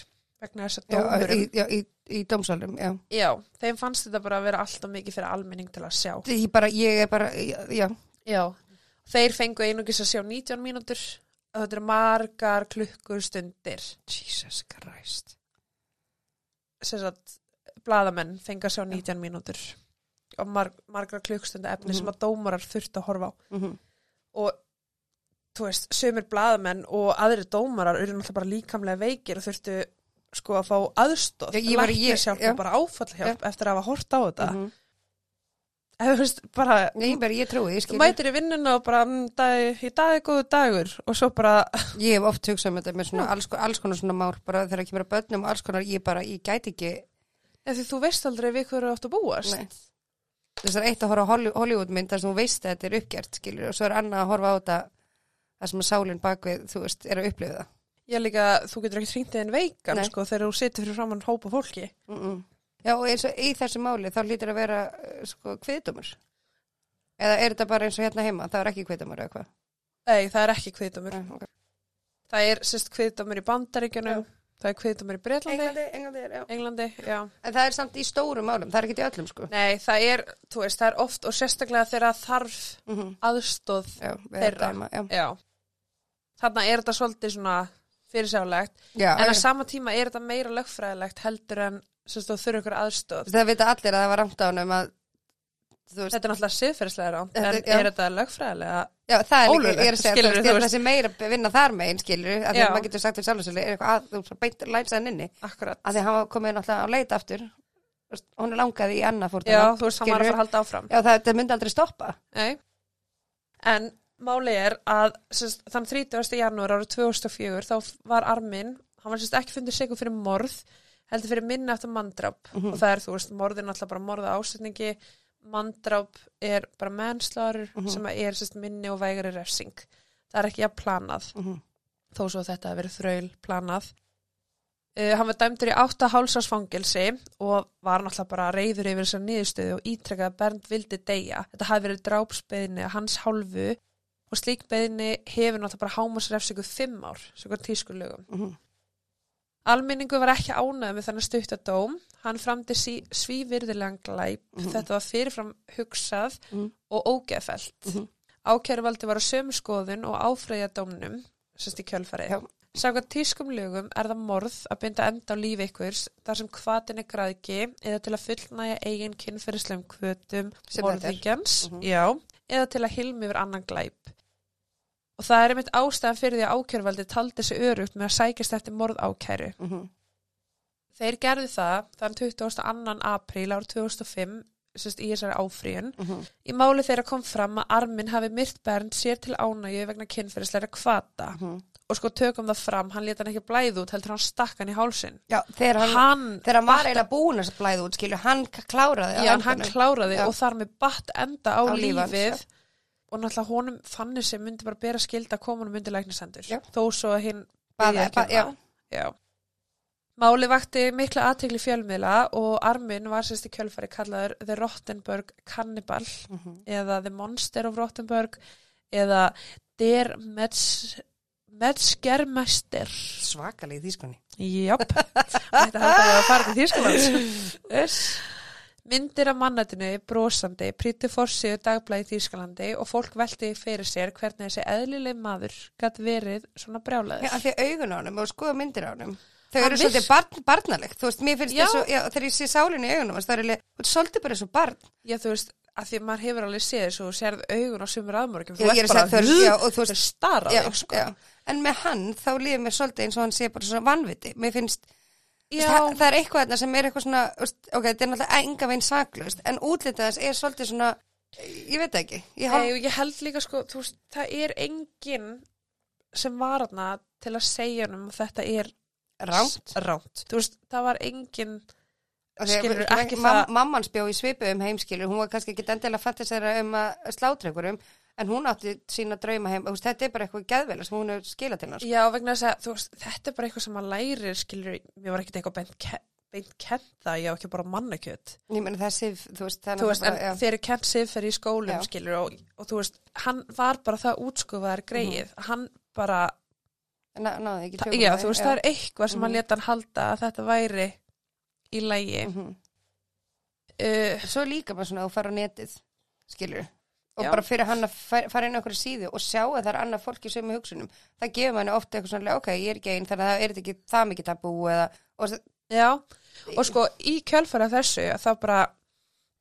vegna þess að Já, í, dómurum, já, í, í dómsálum, já. já, þeim fannst þetta bara að vera alltaf mikið fyrir almenning til að sjá. Ég bara, ég er bara, já, Já, þeir fengu einungis að sjá 19 mínútur. Og þetta eru margar klukkustundir. Jesus Christ. sem sagt, blaðamenn fengu að sjá 19 mínútur. Og mar margar klukkustundir efni Mhm. sem að dómarar þurftu að horfa á. Mm og þú veist, sömur blaðamenn og aðri dómarar eru náttúrulega bara líkamlega veikir og þurftu sko að fá aðstóð, læknishjálp já. og bara áfallhjálp eftir að hafa hort á þetta. -hmm. Þú bara Ég bara, ég trúi, ég þú skil. mætir í vinnuna og bara mm, dag, í dag er góðu dagur og svo bara Ég hef oft hugsað um þetta með svona alls, alls konar svona mál, bara þegar það kemur að börnum og alls konar, ég bara, ég gæti ekki, eða því þú veist aldrei við hverju áttu að búast nei. Þess að eitt að horfa Hollywoodmynd þar sem þú veist að þetta er uppgjert, skilur, og svo er annað að horfa á þetta þar sem að sálinn bakvið, þú veist, er að upplifa það. Ég líka, þú getur ekki hringt einn veikan Nei. sko þegar þú situr fyrir framann hópa fólki. Mm -mm. Já, og eins og í þessu máli þá lítur að vera, uh, sko, kviðdómur. Eða er þetta bara eins og hérna heima, það er ekki kviðdómur eða hvað? Nei, það er ekki kviðdómur. Nei, ok. Það er sérst kviðdómur í Bandaríkjunum, það er kviðdómur í Breitlandi, Englandi, Englandi já. Englandi, já. En það er samt í stórum málum, það er ekki í öllum, sko. Nei, það er, þú veist, það er oft og sérstaklega þegar það þarf Mm -hmm. aðstóð, Já, Þeirra. dæma, já. já. Þarna er þetta svolítið svona fyrirsjálegt, Já, en á sama tíma er þetta meira lögfræðilegt heldur en þurfa ykkur aðstóð. Það vita allir að það var ramt á hennum að, þú veist, Þetta er náttúrulega siðferðislega ránt, en er þetta lögfræðilega? já, það er líka, ég er að segja, er veist. þessi meira að vinna þar megin, skilur, að því að maður getur sagt við sjálfsölu, er eitthvað að, þú veist, beint lænsaðin inni, Akkurat. að því að hann komið náttúrulega á leit aftur, hún er langaði í annað fórtum. Já, þú veist, hann var að fara að halda áfram. Já, það, það myndi aldrei stoppa. Nei. En máli er að sérst, þann 30. janúar árið 2004 þá var Armin, hann var sérst ekki fundið morð, heldur fyrir minni eftir manndráp Mhm. og það er, þú veist, morðin alltaf bara morða ásetningi, manndráp er bara mennslárur Mhm. sem er sérst minni og vægari refsing. Það er ekki að planað, Mm -hmm. þó svo þetta hafi verið þraul planað. Uh, hann var dæmdur í átta hálsásfangelsi og var náttúrulega bara reyður yfir þessar niðurstöðu og ítrekkaði að Bernd vildi deyja. Þetta hafi verið drápsbeðinni að hans hálfu og slík beðinni hefur náttúrulega bara hámasrefsingu fimm ár, svo hvað tískulögum. Mm -hmm. Alminningu var ekki ánægð með þennan stuttadóm. Hann framdi sí, svívirðilegan glæp. Mhm. Þetta var fyrirfram hugsað Mhm. og ógeðfelt. Mhm. Ákæruvaldi var á sömu skoðun og áfreyja dómnum, sérst í kjölfarið. Sákvæmt tískum lögum er það morð að binda enda á lífi ykkurs þar sem hvatin er græðki eða til að fullnæja eigin kynferðislegum kvötum morðingjans, Mhm. já, eða til að hilmi yfir annan glæp. Og það er einmitt ástæðan fyrir því að ákæruvaldi taldi sig örugt með að sækjast eftir morð ákæru. Mm -hmm. Þeir gerðu það þann 22. apríl árið 2005 sérst, í þessari áfríun. Mm -hmm. Í máli þeirra kom fram að Armin hafi myrt Bernd sér til ánægju vegna kynferðisleira kvata. Mhm. Og sko tökum það fram, hann leta hann ekki blæð út, heldur hann stakk hann í hálsin. Já, þegar hann, Hann, þegar var batt- eiginlega búin að blæða út, skilju, hann kláraði já, hann kláraði og þar með batt enda á, Á lífið. Og náttúrulega honum fannir sem myndi bara bera skilda að koma honum undir læknisendur. Þó svo að hinn byrjaði ekki ba- já. Já. Máli vakti mikla aðtegli fjölmiðla og Armin var sérst í kjölfari kallaður The Rottenberg Cannibal Mhm. eða The Monster of Rottenberg eða Der Metz, Metzgermeister. Svakalegi þýskunni. Jáp, þetta við að fara til Þýskalands. Myndir af mannættinu brosandi, príti fórsíðu dagblæði Þýskalandi og fólk velti fyrir sér hvernig þessi eðlileg maður gætt verið svona Já, brjálaður. af því augun á honum og skoða myndir á honum. Þau Hann eru svolítið barn, barnalegt, þú veist, mér finnst Já. þess að, já, þegar ég sé sálinu í augunum, það er alveg, þú veist, svolítið bara eins og barn. Já, þú veist, að því að maður hefur alveg séð þessu og sérð augun á sumur aðmörgjum. Já, ég er að já, þú þú veist- veist, stara Já, þig, sko. já. En með hann, þá líður mér svolítið eins og hann sé bara svona vanviti. Mér finnst, Já, það, það er eitthvað þarna sem er eitthvað svona, ok, þetta er náttúrulega enga veginn saklaust, en útlitað þess er svolítið svona, ég veit ekki. Ég Nei, hálf, og ég held líka sko, þú veist, það er enginn sem var þarna til að segja um að þetta er ránt. ránt. Þú veist, það var enginn, að- skilur ekki það- Mamman spjó í svipu um heimskilur, hún var kannski ekki endilega fantasera um að slátra einhverjum, en hún átti sína drauma heim, þú veist, þetta er bara eitthvað geðveila sem hún hefur skilað til hans. já, vegna þess að, þú veist, þetta er bara eitthvað sem maður lærir, skilur, mér var ekkert eitthvað beint, ke beint kent það, ég á ekki bara mannakjöt. Ég þú veist, það er Þú veist, en náttúrulega bara, þeir eru kent siðferði í skólum, Já. skilur, og, og þú veist, hann var bara það útskofaðar greið, hann bara Ná, Þa, tökum já, þú veist, það er eitthvað sem Mhm. hann leta hann halda að þetta væri í lægi. Mhm. Uh, Svo líka bara svona að þú fara á netið, skilur og Já. bara fyrir hann að fa- fara inn á okkur síðu og sjá að það er annað fólk í sömu hugsunum það gefur manni ofta eitthvað svona ok, ég er ekki einn þannig að það er ekki það mikið tabú eða, og, já, og sko í kjölfara þessu að það bara,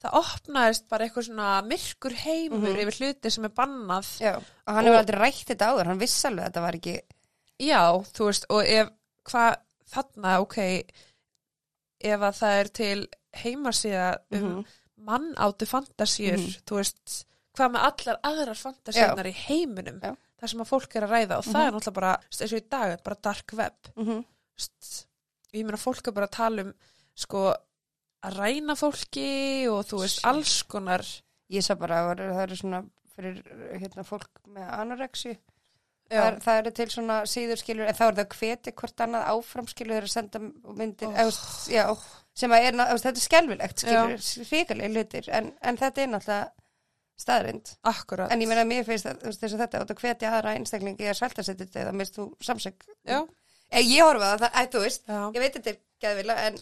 það opnaðist bara eitthvað svona myrkur heimur Mhm. yfir hluti sem er bannað. já, og hann hefur aldrei rætt þetta áður hann viss alveg að þetta var ekki Já, þú veist, og ef, hvað, þarna, ok, ef að það er til heimasíða um Mhm. mann áttu fantasíur, Mhm. þú veist, hvað með allar aðrar fantasíunar í heiminum, Já. það sem að fólk er að ræða og það Mhm. er náttúrulega bara, eins og í dag, bara dark web, mm -hmm. veist, ég meina fólk er bara að tala um, sko, að ræna fólki og þú veist, alls konar, ég sá bara að það eru svona fyrir hérna, fólk með anorexi já, það, er- það eru til svona síður skilur en þá er það að hveti hvort annað áfram skilur þeir að senda myndir Oh. oh. já, sem að er, veist, þetta er skelfilegt skilur, ríkalegi hlutir en, en þetta er náttúrulega staðrind akkurat, en ég meina mér finnst að þess að þetta átt að hvetja aðra einstaklingi að svelta sér þetta eða mist þú samsök já, Eh, ég horfa á það, æ, þú veist já, ég veit þetta er geðvila en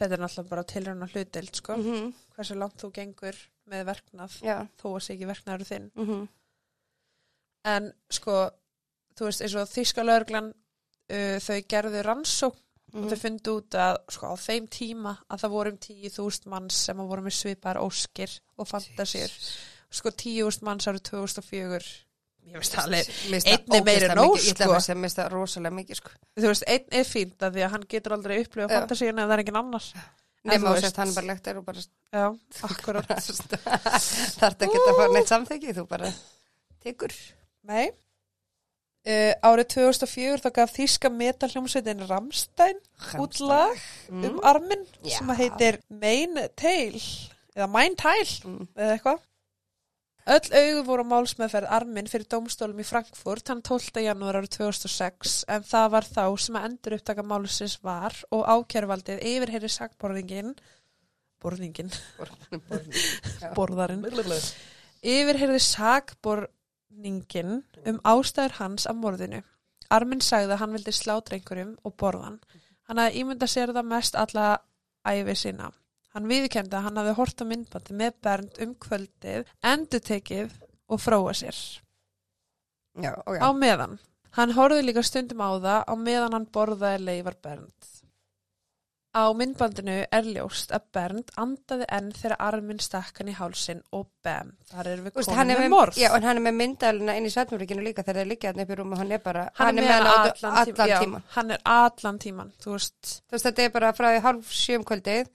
þetta er náttúrulega bara tilraun og hlutild, sko, mm hversu langt þú gengur með verknað, já, þó að sé ekki verknaður þinn. mm En sko, þú veist, eins og þíska lögreglan, uh, þau gerðu rannsók Mhm. og þau fundu út að sko, á þeim tíma að það voru um 10.000 manns sem að voru með svipar óskir og fantasíur. Sko 10.000 manns árið 2004. Ég veist það alveg, einn er meiri en nóg, ég ætla sko. að finnst það rosalega mikið sko þú veist, einn er fínt að því að hann getur aldrei upplifað fantasíuna ef það er engin annar. En nema veist- sérst hann er bara lektar og bara Já, akkurat. þarf ekki að fá neitt samþekki þú bara tekur Nei. Uh, árið 2004 þá gaf þíska metalhljómsveitin Ramstein út lag Mm. um arminn Já. sem heitir Main Tail eða Mine Tail Mm. eða eitthvað. Öll augu voru málsmeðferð arminn fyrir dómstólum í Frankfurt hann 12. janúar árið 2006 en það var þá sem að endur upptaka málsins var og ákjærvaldið yfirherri sakborðingin borðingin, borðarinn yfirherði sakborningin um ástæður hans af morðinu. Armin sagði að hann vildi slátra einhverjum og borðan. Hann hafði ímyndað sér það mest alla æfi sína. Hann viðkendi að hann hafði hort á myndbandi með Bernd um kvöldið, endutekið og fróa sér. já, og já. Á meðan. Hann horfði líka stundum á það á meðan hann borðaði leifar Bernd. Á myndbandinu er ljóst að Bernd andaði enn þegar arminn stakk hann í hálsin og bam, þar erum við Úst, komin hann, er með morð. já, en hann er með myndalina inn í svefnmörginu líka þegar þeir liggja hann upp í rúmi hann er bara, hann, er með hann hann á- allan, tíma, já, hann er allan tíman, þú veist, þú veist þetta er bara frá hálf sjöum kvöldið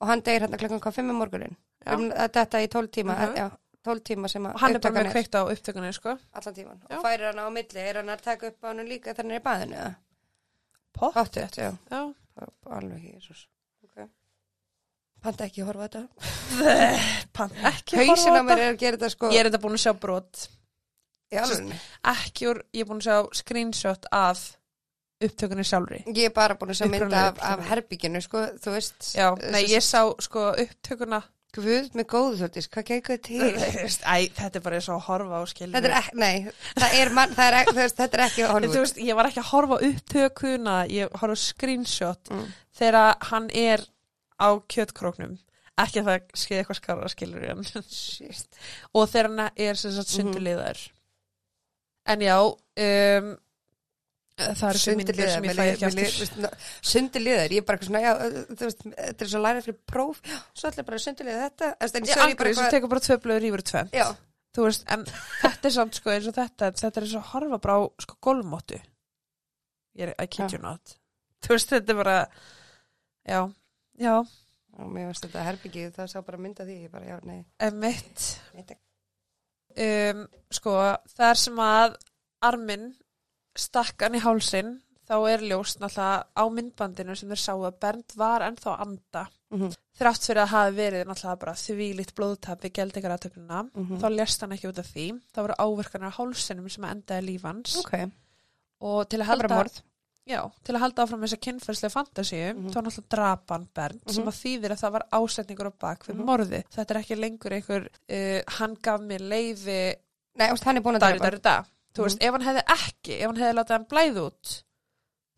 og hann deyr hann að klokkan hvað fimm um morgunin um, þetta í tólf tíma Mhm. já, tólf tíma sem að og hann er bara með kveikt á upptökunni, sko. allan tíman Já. og færir hann á milli, er hann að taka upp á hann líka þegar hann er í baðinu eða? Pott. Pottþétt, já, Já, alveg Jesus ok Panta ekki að horfa þetta pann, ekki Hauðsinn horfa þetta. er að gera þetta sko Ég er þetta búin að sjá brot, alveg ekki úr, ég er búin að sjá screenshot af upptökunni sjálfri. Ég er bara búin að mynda af, af herbygginu sko, þú veist Já, nei, ég sá, sko, upptökuna, Guð með góðu þjóttis, hvað gengur til? æ, þetta er bara eins og að horfa á skilur. Þetta er ekki, nei, það er, man, það er, ekki- þú þetta er ekki Þú Hollywood. veist, ég var ekki að horfa upptökuna, ég horfa screenshot Mm. þegar hann er á kjötkróknum. Ekki að það skeiði eitthvað skarra. Shit. og þegar hann er sem sagt Mhm. sunduliðar en já um, það er myndir sem ég fæ ekki aftur. Sundiliðar, ég er bara eitthvað svona, já, þú veist, þetta er svo lærið fyrir próf, svo ætla ég bara að sundiliða þetta. þú veist, En ég sem eitthvað, tekur bara tvö blöður yfir tvö. Þú veist, en þetta er samt sko eins og þetta þetta er eins og að horfa bara á sko golfmóttu. Ég er, Já. you not. Þú veist, þetta er bara já, já, og mér finnst þetta herbyggið, það sá bara mynda því, ég bara, já, nei, emitt um, sko, það er sem að arminn stakk hann í hálsin þá er ljóst náttúrulega á myndbandinu sem þeir sáu að Bernd var ennþá anda Mhm, þrátt fyrir að hafi verið náttúrulega bara þvílíkt blóðtap við geldingaratökunina mhm. þá lest hann ekki út af því það voru áverkanir á hálsinum sem að endaði lífans Ok, og til að halda já, til að halda áfram þessa kynferðslega fantasíu Mhm. þá náttúrulega drapan Bernd sem Mhm. að þýðir að það var ásetningur á bak við Mhm. morði þetta er ekki lengur einhver uh, hann gaf mér leifi Nei, veist, hann er búin að drepa. dari da þú veist, ef hann hefði ekki ef hann hefði látið hann blæða út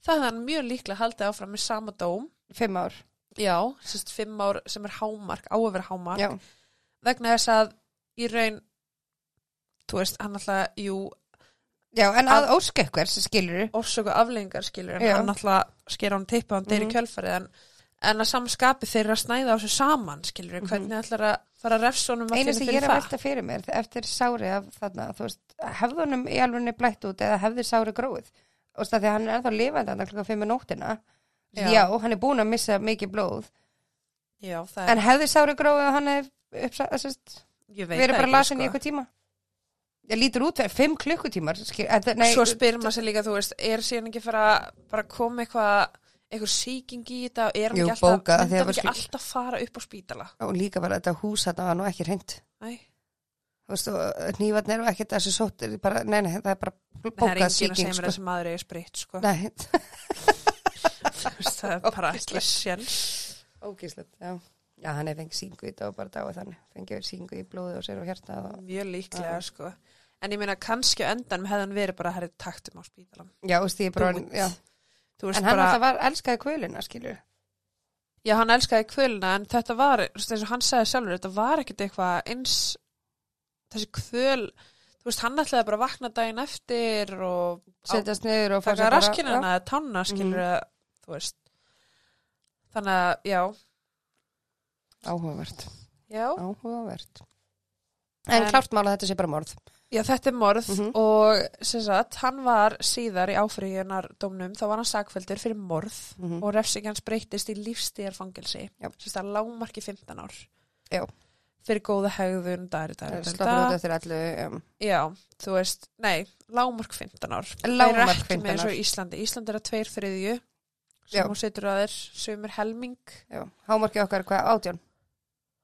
það hefði hann mjög líklega haldið áfram með sama dóm Fimm ár. já, sérst fimm ár sem er hámark á að vera hámark Já. vegna þess að í raun þú veist, hann alltaf, jú Já, en að óska eitthvað sem skilur orsöku aflengar skilur en Já. hann alltaf sker hann teipa hann deyri Mhm. mm kjölfarið en, en að samskapi þeir eru að snæða á þessu saman skilur hvernig ætlar að fara að refsa honum Einu allir sem ég fyrir er að það velta fyrir mér eftir sári af þarna, þú veist, hefði honum í alveg blætt út eða hefði sári gróið? Þú veist, að því að hann er ennþá lifandi klukkan fimm í nóttina. Já. Já. hann er búin að missa mikið blóð. já, það er, En hefði sári gróið og hann ég veit verið það bara lasin sko. í eitthvað tíma? Ég lítur út fyrir fimm klukkutímar. Það- svo spyr maður sér líka, þú veist, er síðan ekki fara að koma eitthvað eitthvað sýking í þetta og er hann ekki alltaf, hann var alltaf fara upp á spítala Og líka bara þetta hús þarna var nú ekki hreint. Nei, og nývarnir og ekkert þessu sóttir, bara, nei, nei, það er bara það er bókað enginn að segja síking, mér sko. þessi maður er spritt, sko það er bara ekki sjens ógíslegt, já. Já, hann er fengið síngu í þetta og bara dáið þannig. Fengið síngu í blóði og sér og hjarta og... mjög líklega, Já. sko en ég meina, kannski á endanum hefði hann verið bara að herrið taktum á spítalan Já, þú veist, ég bara, En hann bara, alltaf var, elskaði kvölina, skilur. já, hann elskaði kvölina en þetta var, eins og hann sagði sjálfur þetta var ekkert eitthvað eins þessi kvöl þú veist, hann ætlaði bara að vakna daginn eftir og Setjast niður og taka bara- raskina eða tanna, skilur Mhm. þú veist þannig að, já, áhugavert. já Áhugavert. En, En- klárt mála þetta sé bara morð. Já, þetta er morð Mhm. og sem sagt, hann var síðar í áfriðunardómnum, þá var hann sakveldur fyrir morð Mhm. og refsing hans breytist í lífstíðarfangelsi, sem sagt, lágmarki 15 ár. Já. Fyrir góða hegðun, eftir allu, um, Já, þú veist, nei, lágmark 15 ár. Er ekki 15 með eins og ár. í Íslandi. Íslandi er að tveir þriðju, Já. sem hún setur að þeir, sumir helming, já. Hámarki okkar, hvað, átján?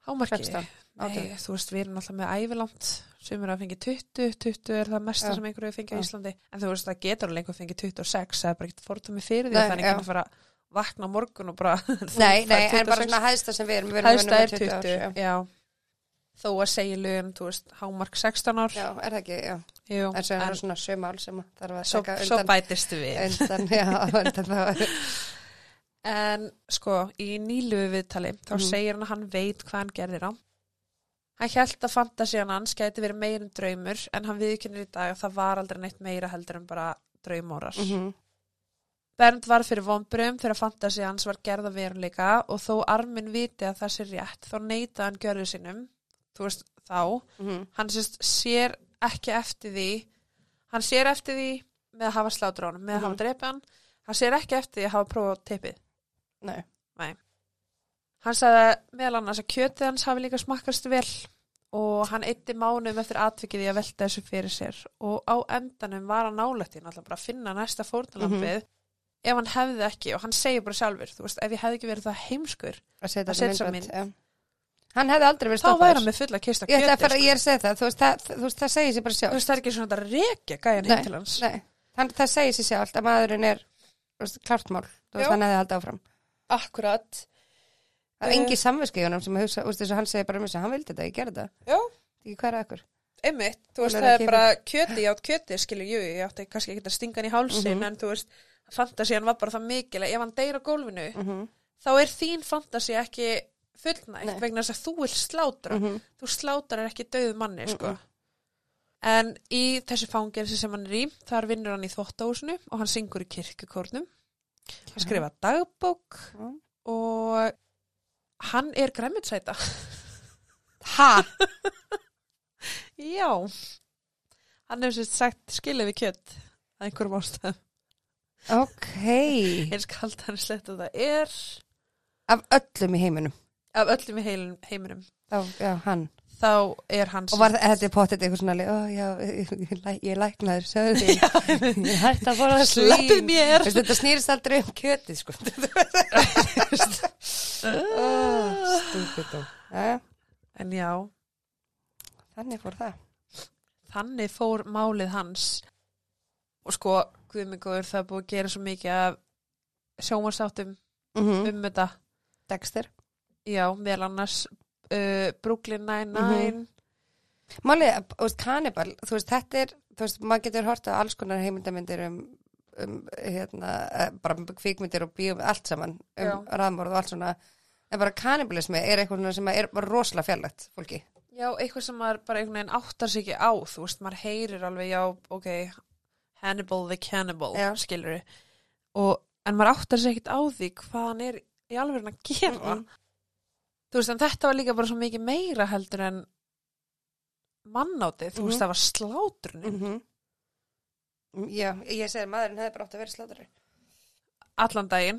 hámarki. 16, Nei, 18. þú veist, við erum alltaf með ævilangt, sumir að fengi 20, 20 er það mesta Já. sem einhverju fengi á Já. Íslandi. En þú veist, það getur alveg einhver fengið 26, það er bara ekkert fórtumið fyrir því að það er já. ekki að fara vakna morgun og bara... Nei, nei, en bara 26. svona hæðsta sem við erum, við með er 20 20, ár, já. Þó að segja lögum, þú veist, hámark 16 ár. Já, er það ekki, já. Jú, En svo er það svona sömál sem þarf að svo, taka svo undan, bætistu við. undan, já, undan það. En sko, í nýluðu viðtali, þá Mhm. segir hann að hann veit hvað hann gerðir á. Hann held að fantasían hans gæti verið meir en draumur, en hann viðkynir í dag að það var aldrei neitt meira heldur en bara draumórar. Mhm. Bernd var fyrir vonbrum þegar fantasían hans var gerða veruleika og þó armin viti að það sé rétt, þá neita hann gjörðu sinum, þú veist, þá. Mhm. Hann sérst, sér ekki eftir því, hann sér eftir því með að hafa slátur á hann, með að Mhm. hafa drepið hann, hann sér ekki eftir því að hafa prófað teipið. Nei. Hann sagði meðal annars að kjötið hans hafi líka smakkast vel og hann eitti mánuðum eftir atvikið í að velta þessu fyrir sér og á endanum var hann nálætti náttúrulega bara að finna næsta fórnalampið ef hann hefði ekki og hann segir bara sjálfur, þú veist, ef ég hefði ekki verið það heimskur Að setja Að setja þetta þessa myndband, já. Hann hefði aldrei verið þá væri stoppaður. hann með fulla kista Ég ætla að fara, ég er að segja það, þú veist, það, þú veist, það segir sér bara þú sjálf. veist, það er ekki svona að rekja gæjan heim til hans Nei, Þann, það segir sér sjálf að maðurinn er þú klartmál, þú veist, hann hefði haldið áfram. Akkurat Það er Eh. engi samvisku í honum sem að hugsa, þú veist, þess að hann segir bara um þess að hann vildi þetta, ég gerði þetta. Já. Ekki er ekkur? Einmitt, þú veist, það er bara kjöti, átt kjöti, skilur, jú, ég átti kannski ekki að stinga hann í hálsin, Mhm. en þú veist, fantasían var bara það mikil ef hann deyr á gólfinu, Mm -hmm. þá er þín fantasi ekki fullnægt, Nei. vegna þess að þú vil slátra, Mhm. þú slátrar ekki döðu manni, sko. Mm-mm. En í þessu fangelsi sem hann er í, þar vinnur hann í þvóttahúsinu og hann syngur í kirkukórnum, hann skrifa dagbók Já. og hann er græmitsæta. Ha? Já, hann hefur sérst sagt skilið við kjött að einhverjum ástæðum. Ok. eins kalt hann slett að það er Af öllum í heiminum. Af öllum í heilum, heiminum Þá, já, hann. þá er hann Og var þetta pottet eitthvað svona, ó, já, ég, ég, ég læknaður, sögðu því. Ég hætti að fara að sleppið mér Veist, þetta snýrist aldrei um kjötið, sko. Stúpid og. Jæja, en já, þannig fór það. þannig fór málið hans og sko, guðmingur það búið að gera svo mikið af sjómarsáttum Mm um þetta Dexter. Já, meðal annars uh, Brooklyn Nine-Nine Málið, þú veist, kannibal, þú veist, þetta er, þú veist, maður getur hort á alls konar heimildamindir um, um hérna, eh, bara kvikmyndir og bíum, allt saman, um Já. raðmorð og allt svona, en bara kannibalismi er eitthvað sem er bara rosalega fjarlægt fólki. Já, eitthvað sem maður bara einhvern veginn áttar sig ekki á, þú veist, maður heyrir alveg, já, ok, Hannibal the Cannibal, Já. skilur og, en maður áttar sig ekkit á því hvað hann er í alveg að gera. Mm-mm. Þú veist, en þetta var líka bara svo mikið meira heldur en mannátið, þú Mhm. veist, það var slátrunni Mm Já, ég segi að maðurinn hefði bara átt að vera slátari. allan daginn,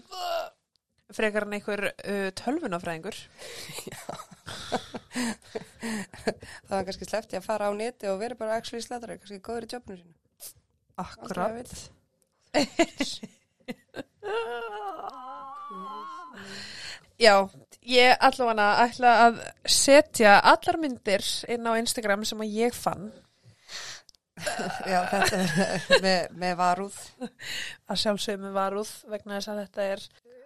frekar en einhver uh, tölvunafræðingur. Það var kannski sleppti að fara á neti og vera bara actually slátari, kannski góður í jobbinu sínu. Akkurat. Já, ég allavega ætla að setja allar myndir inn á Instagram sem að ég fann Já, þetta er með, með varúð. að sjálfsögum með varúð vegna þess að þetta er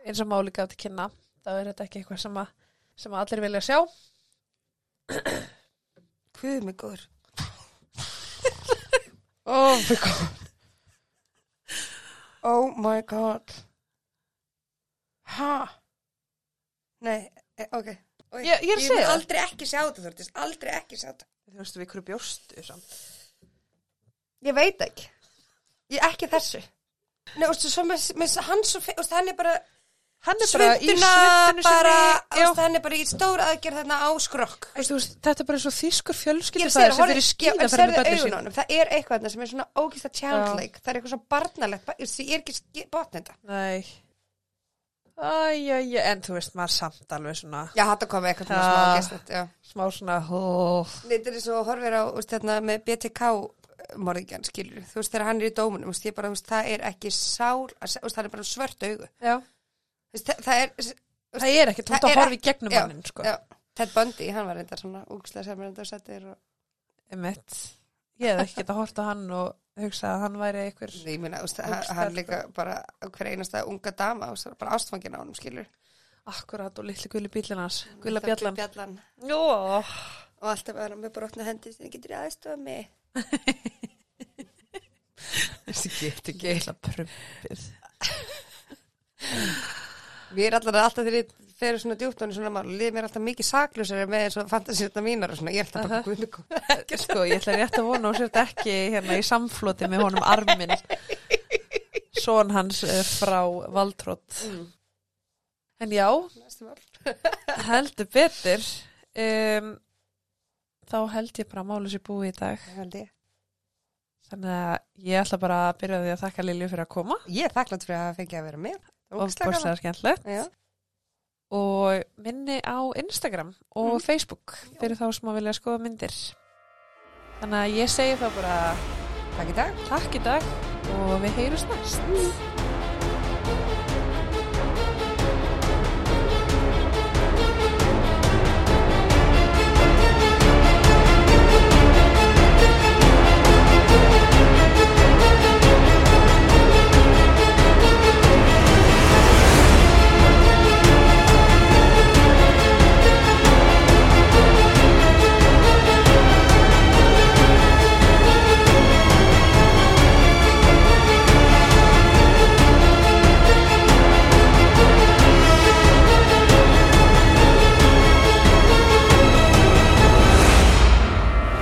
eins og máli gátt kynna þá er þetta ekki eitthvað sem að, sem að allir vilja sjá Hvað mig góður? Oh my god Oh my god. Ha? Nei, e, ok. Ég- ég er að Ég segja það. aldrei ekki sjá þetta, Þortís. Aldrei ekki sjá þetta. Þú veist við hverju bjóstu samt Ég veit ekki. Ég ekki þessu. Nei, og svo með, með fe- og hann er bara Hann er bara í svundinu bara, já. og hann er bara í stór aðgerð þarna á skrokk. Þú veist, Þetta er bara svo þýskur Ég fjölskyldu það sem fyrir já, skýða fyrir með á sín það er eitthvað þarna sem er svona ógist childlike, það er eitthvað svona barnalegt, ba- ég er ekki botnenda. Nei Æjæjæ, en þú veist maður samt alveg svona Já, þetta kom eitthvað svona smá gæstlegt, já. smá svona oh. Þetta er svo horfir á, úst, hérna, með BTK morðingjan, skilur, þú veist, þegar hann er í dómunum, úst, ég bara, úst, það er ekki að se- úst, það er bara svört augu. Já, Þú veist, það, það er, það er ekkert, þú ert Það að ekki- gegnum mannin sko. já, Ted Bundy, hann var reyndar svona úkslega sem reyndar settir og, Einmitt. Ég hef ekki geta hort á hann og hugsa að hann væri einhver ég meina, úst, hann, hann líka bara hver einasta unga dama, úst, bara ástfangin á honum, skilur. akkurat og litli gulli bílinn hans, gulla bjallan. Bjallan. Og alltaf var hann með brotna hendi sem getur aðstofa mig. Þessi get ekki. gilla prumpið. Við erum alltaf alltaf fer svona djúpt og svona mál, líður mér alltaf mikið saklusari með eins og fantasíuna mínar og svona, ég að bara guðmi kom. Sko, ég ætla rétt að vona og sért ekki hérna í samfloti með honum arminn. Són hans eh, frá Valdrótt. En já, heldur betur. Um, þá held ég bara að mála sér búið í dag. Það held ég. Þannig að ég ætla bara að byrja því að þakka Lilju fyrir að koma. Ég er þakklátt fyrir að fengja að vera með. Og bórslega skemmtilegt. Og minni á Instagram og Facebook fyrir þá sem að vilja skoða myndir. Þannig að ég segi þá bara Takk í dag. takk í dag og við heyrjumst næst.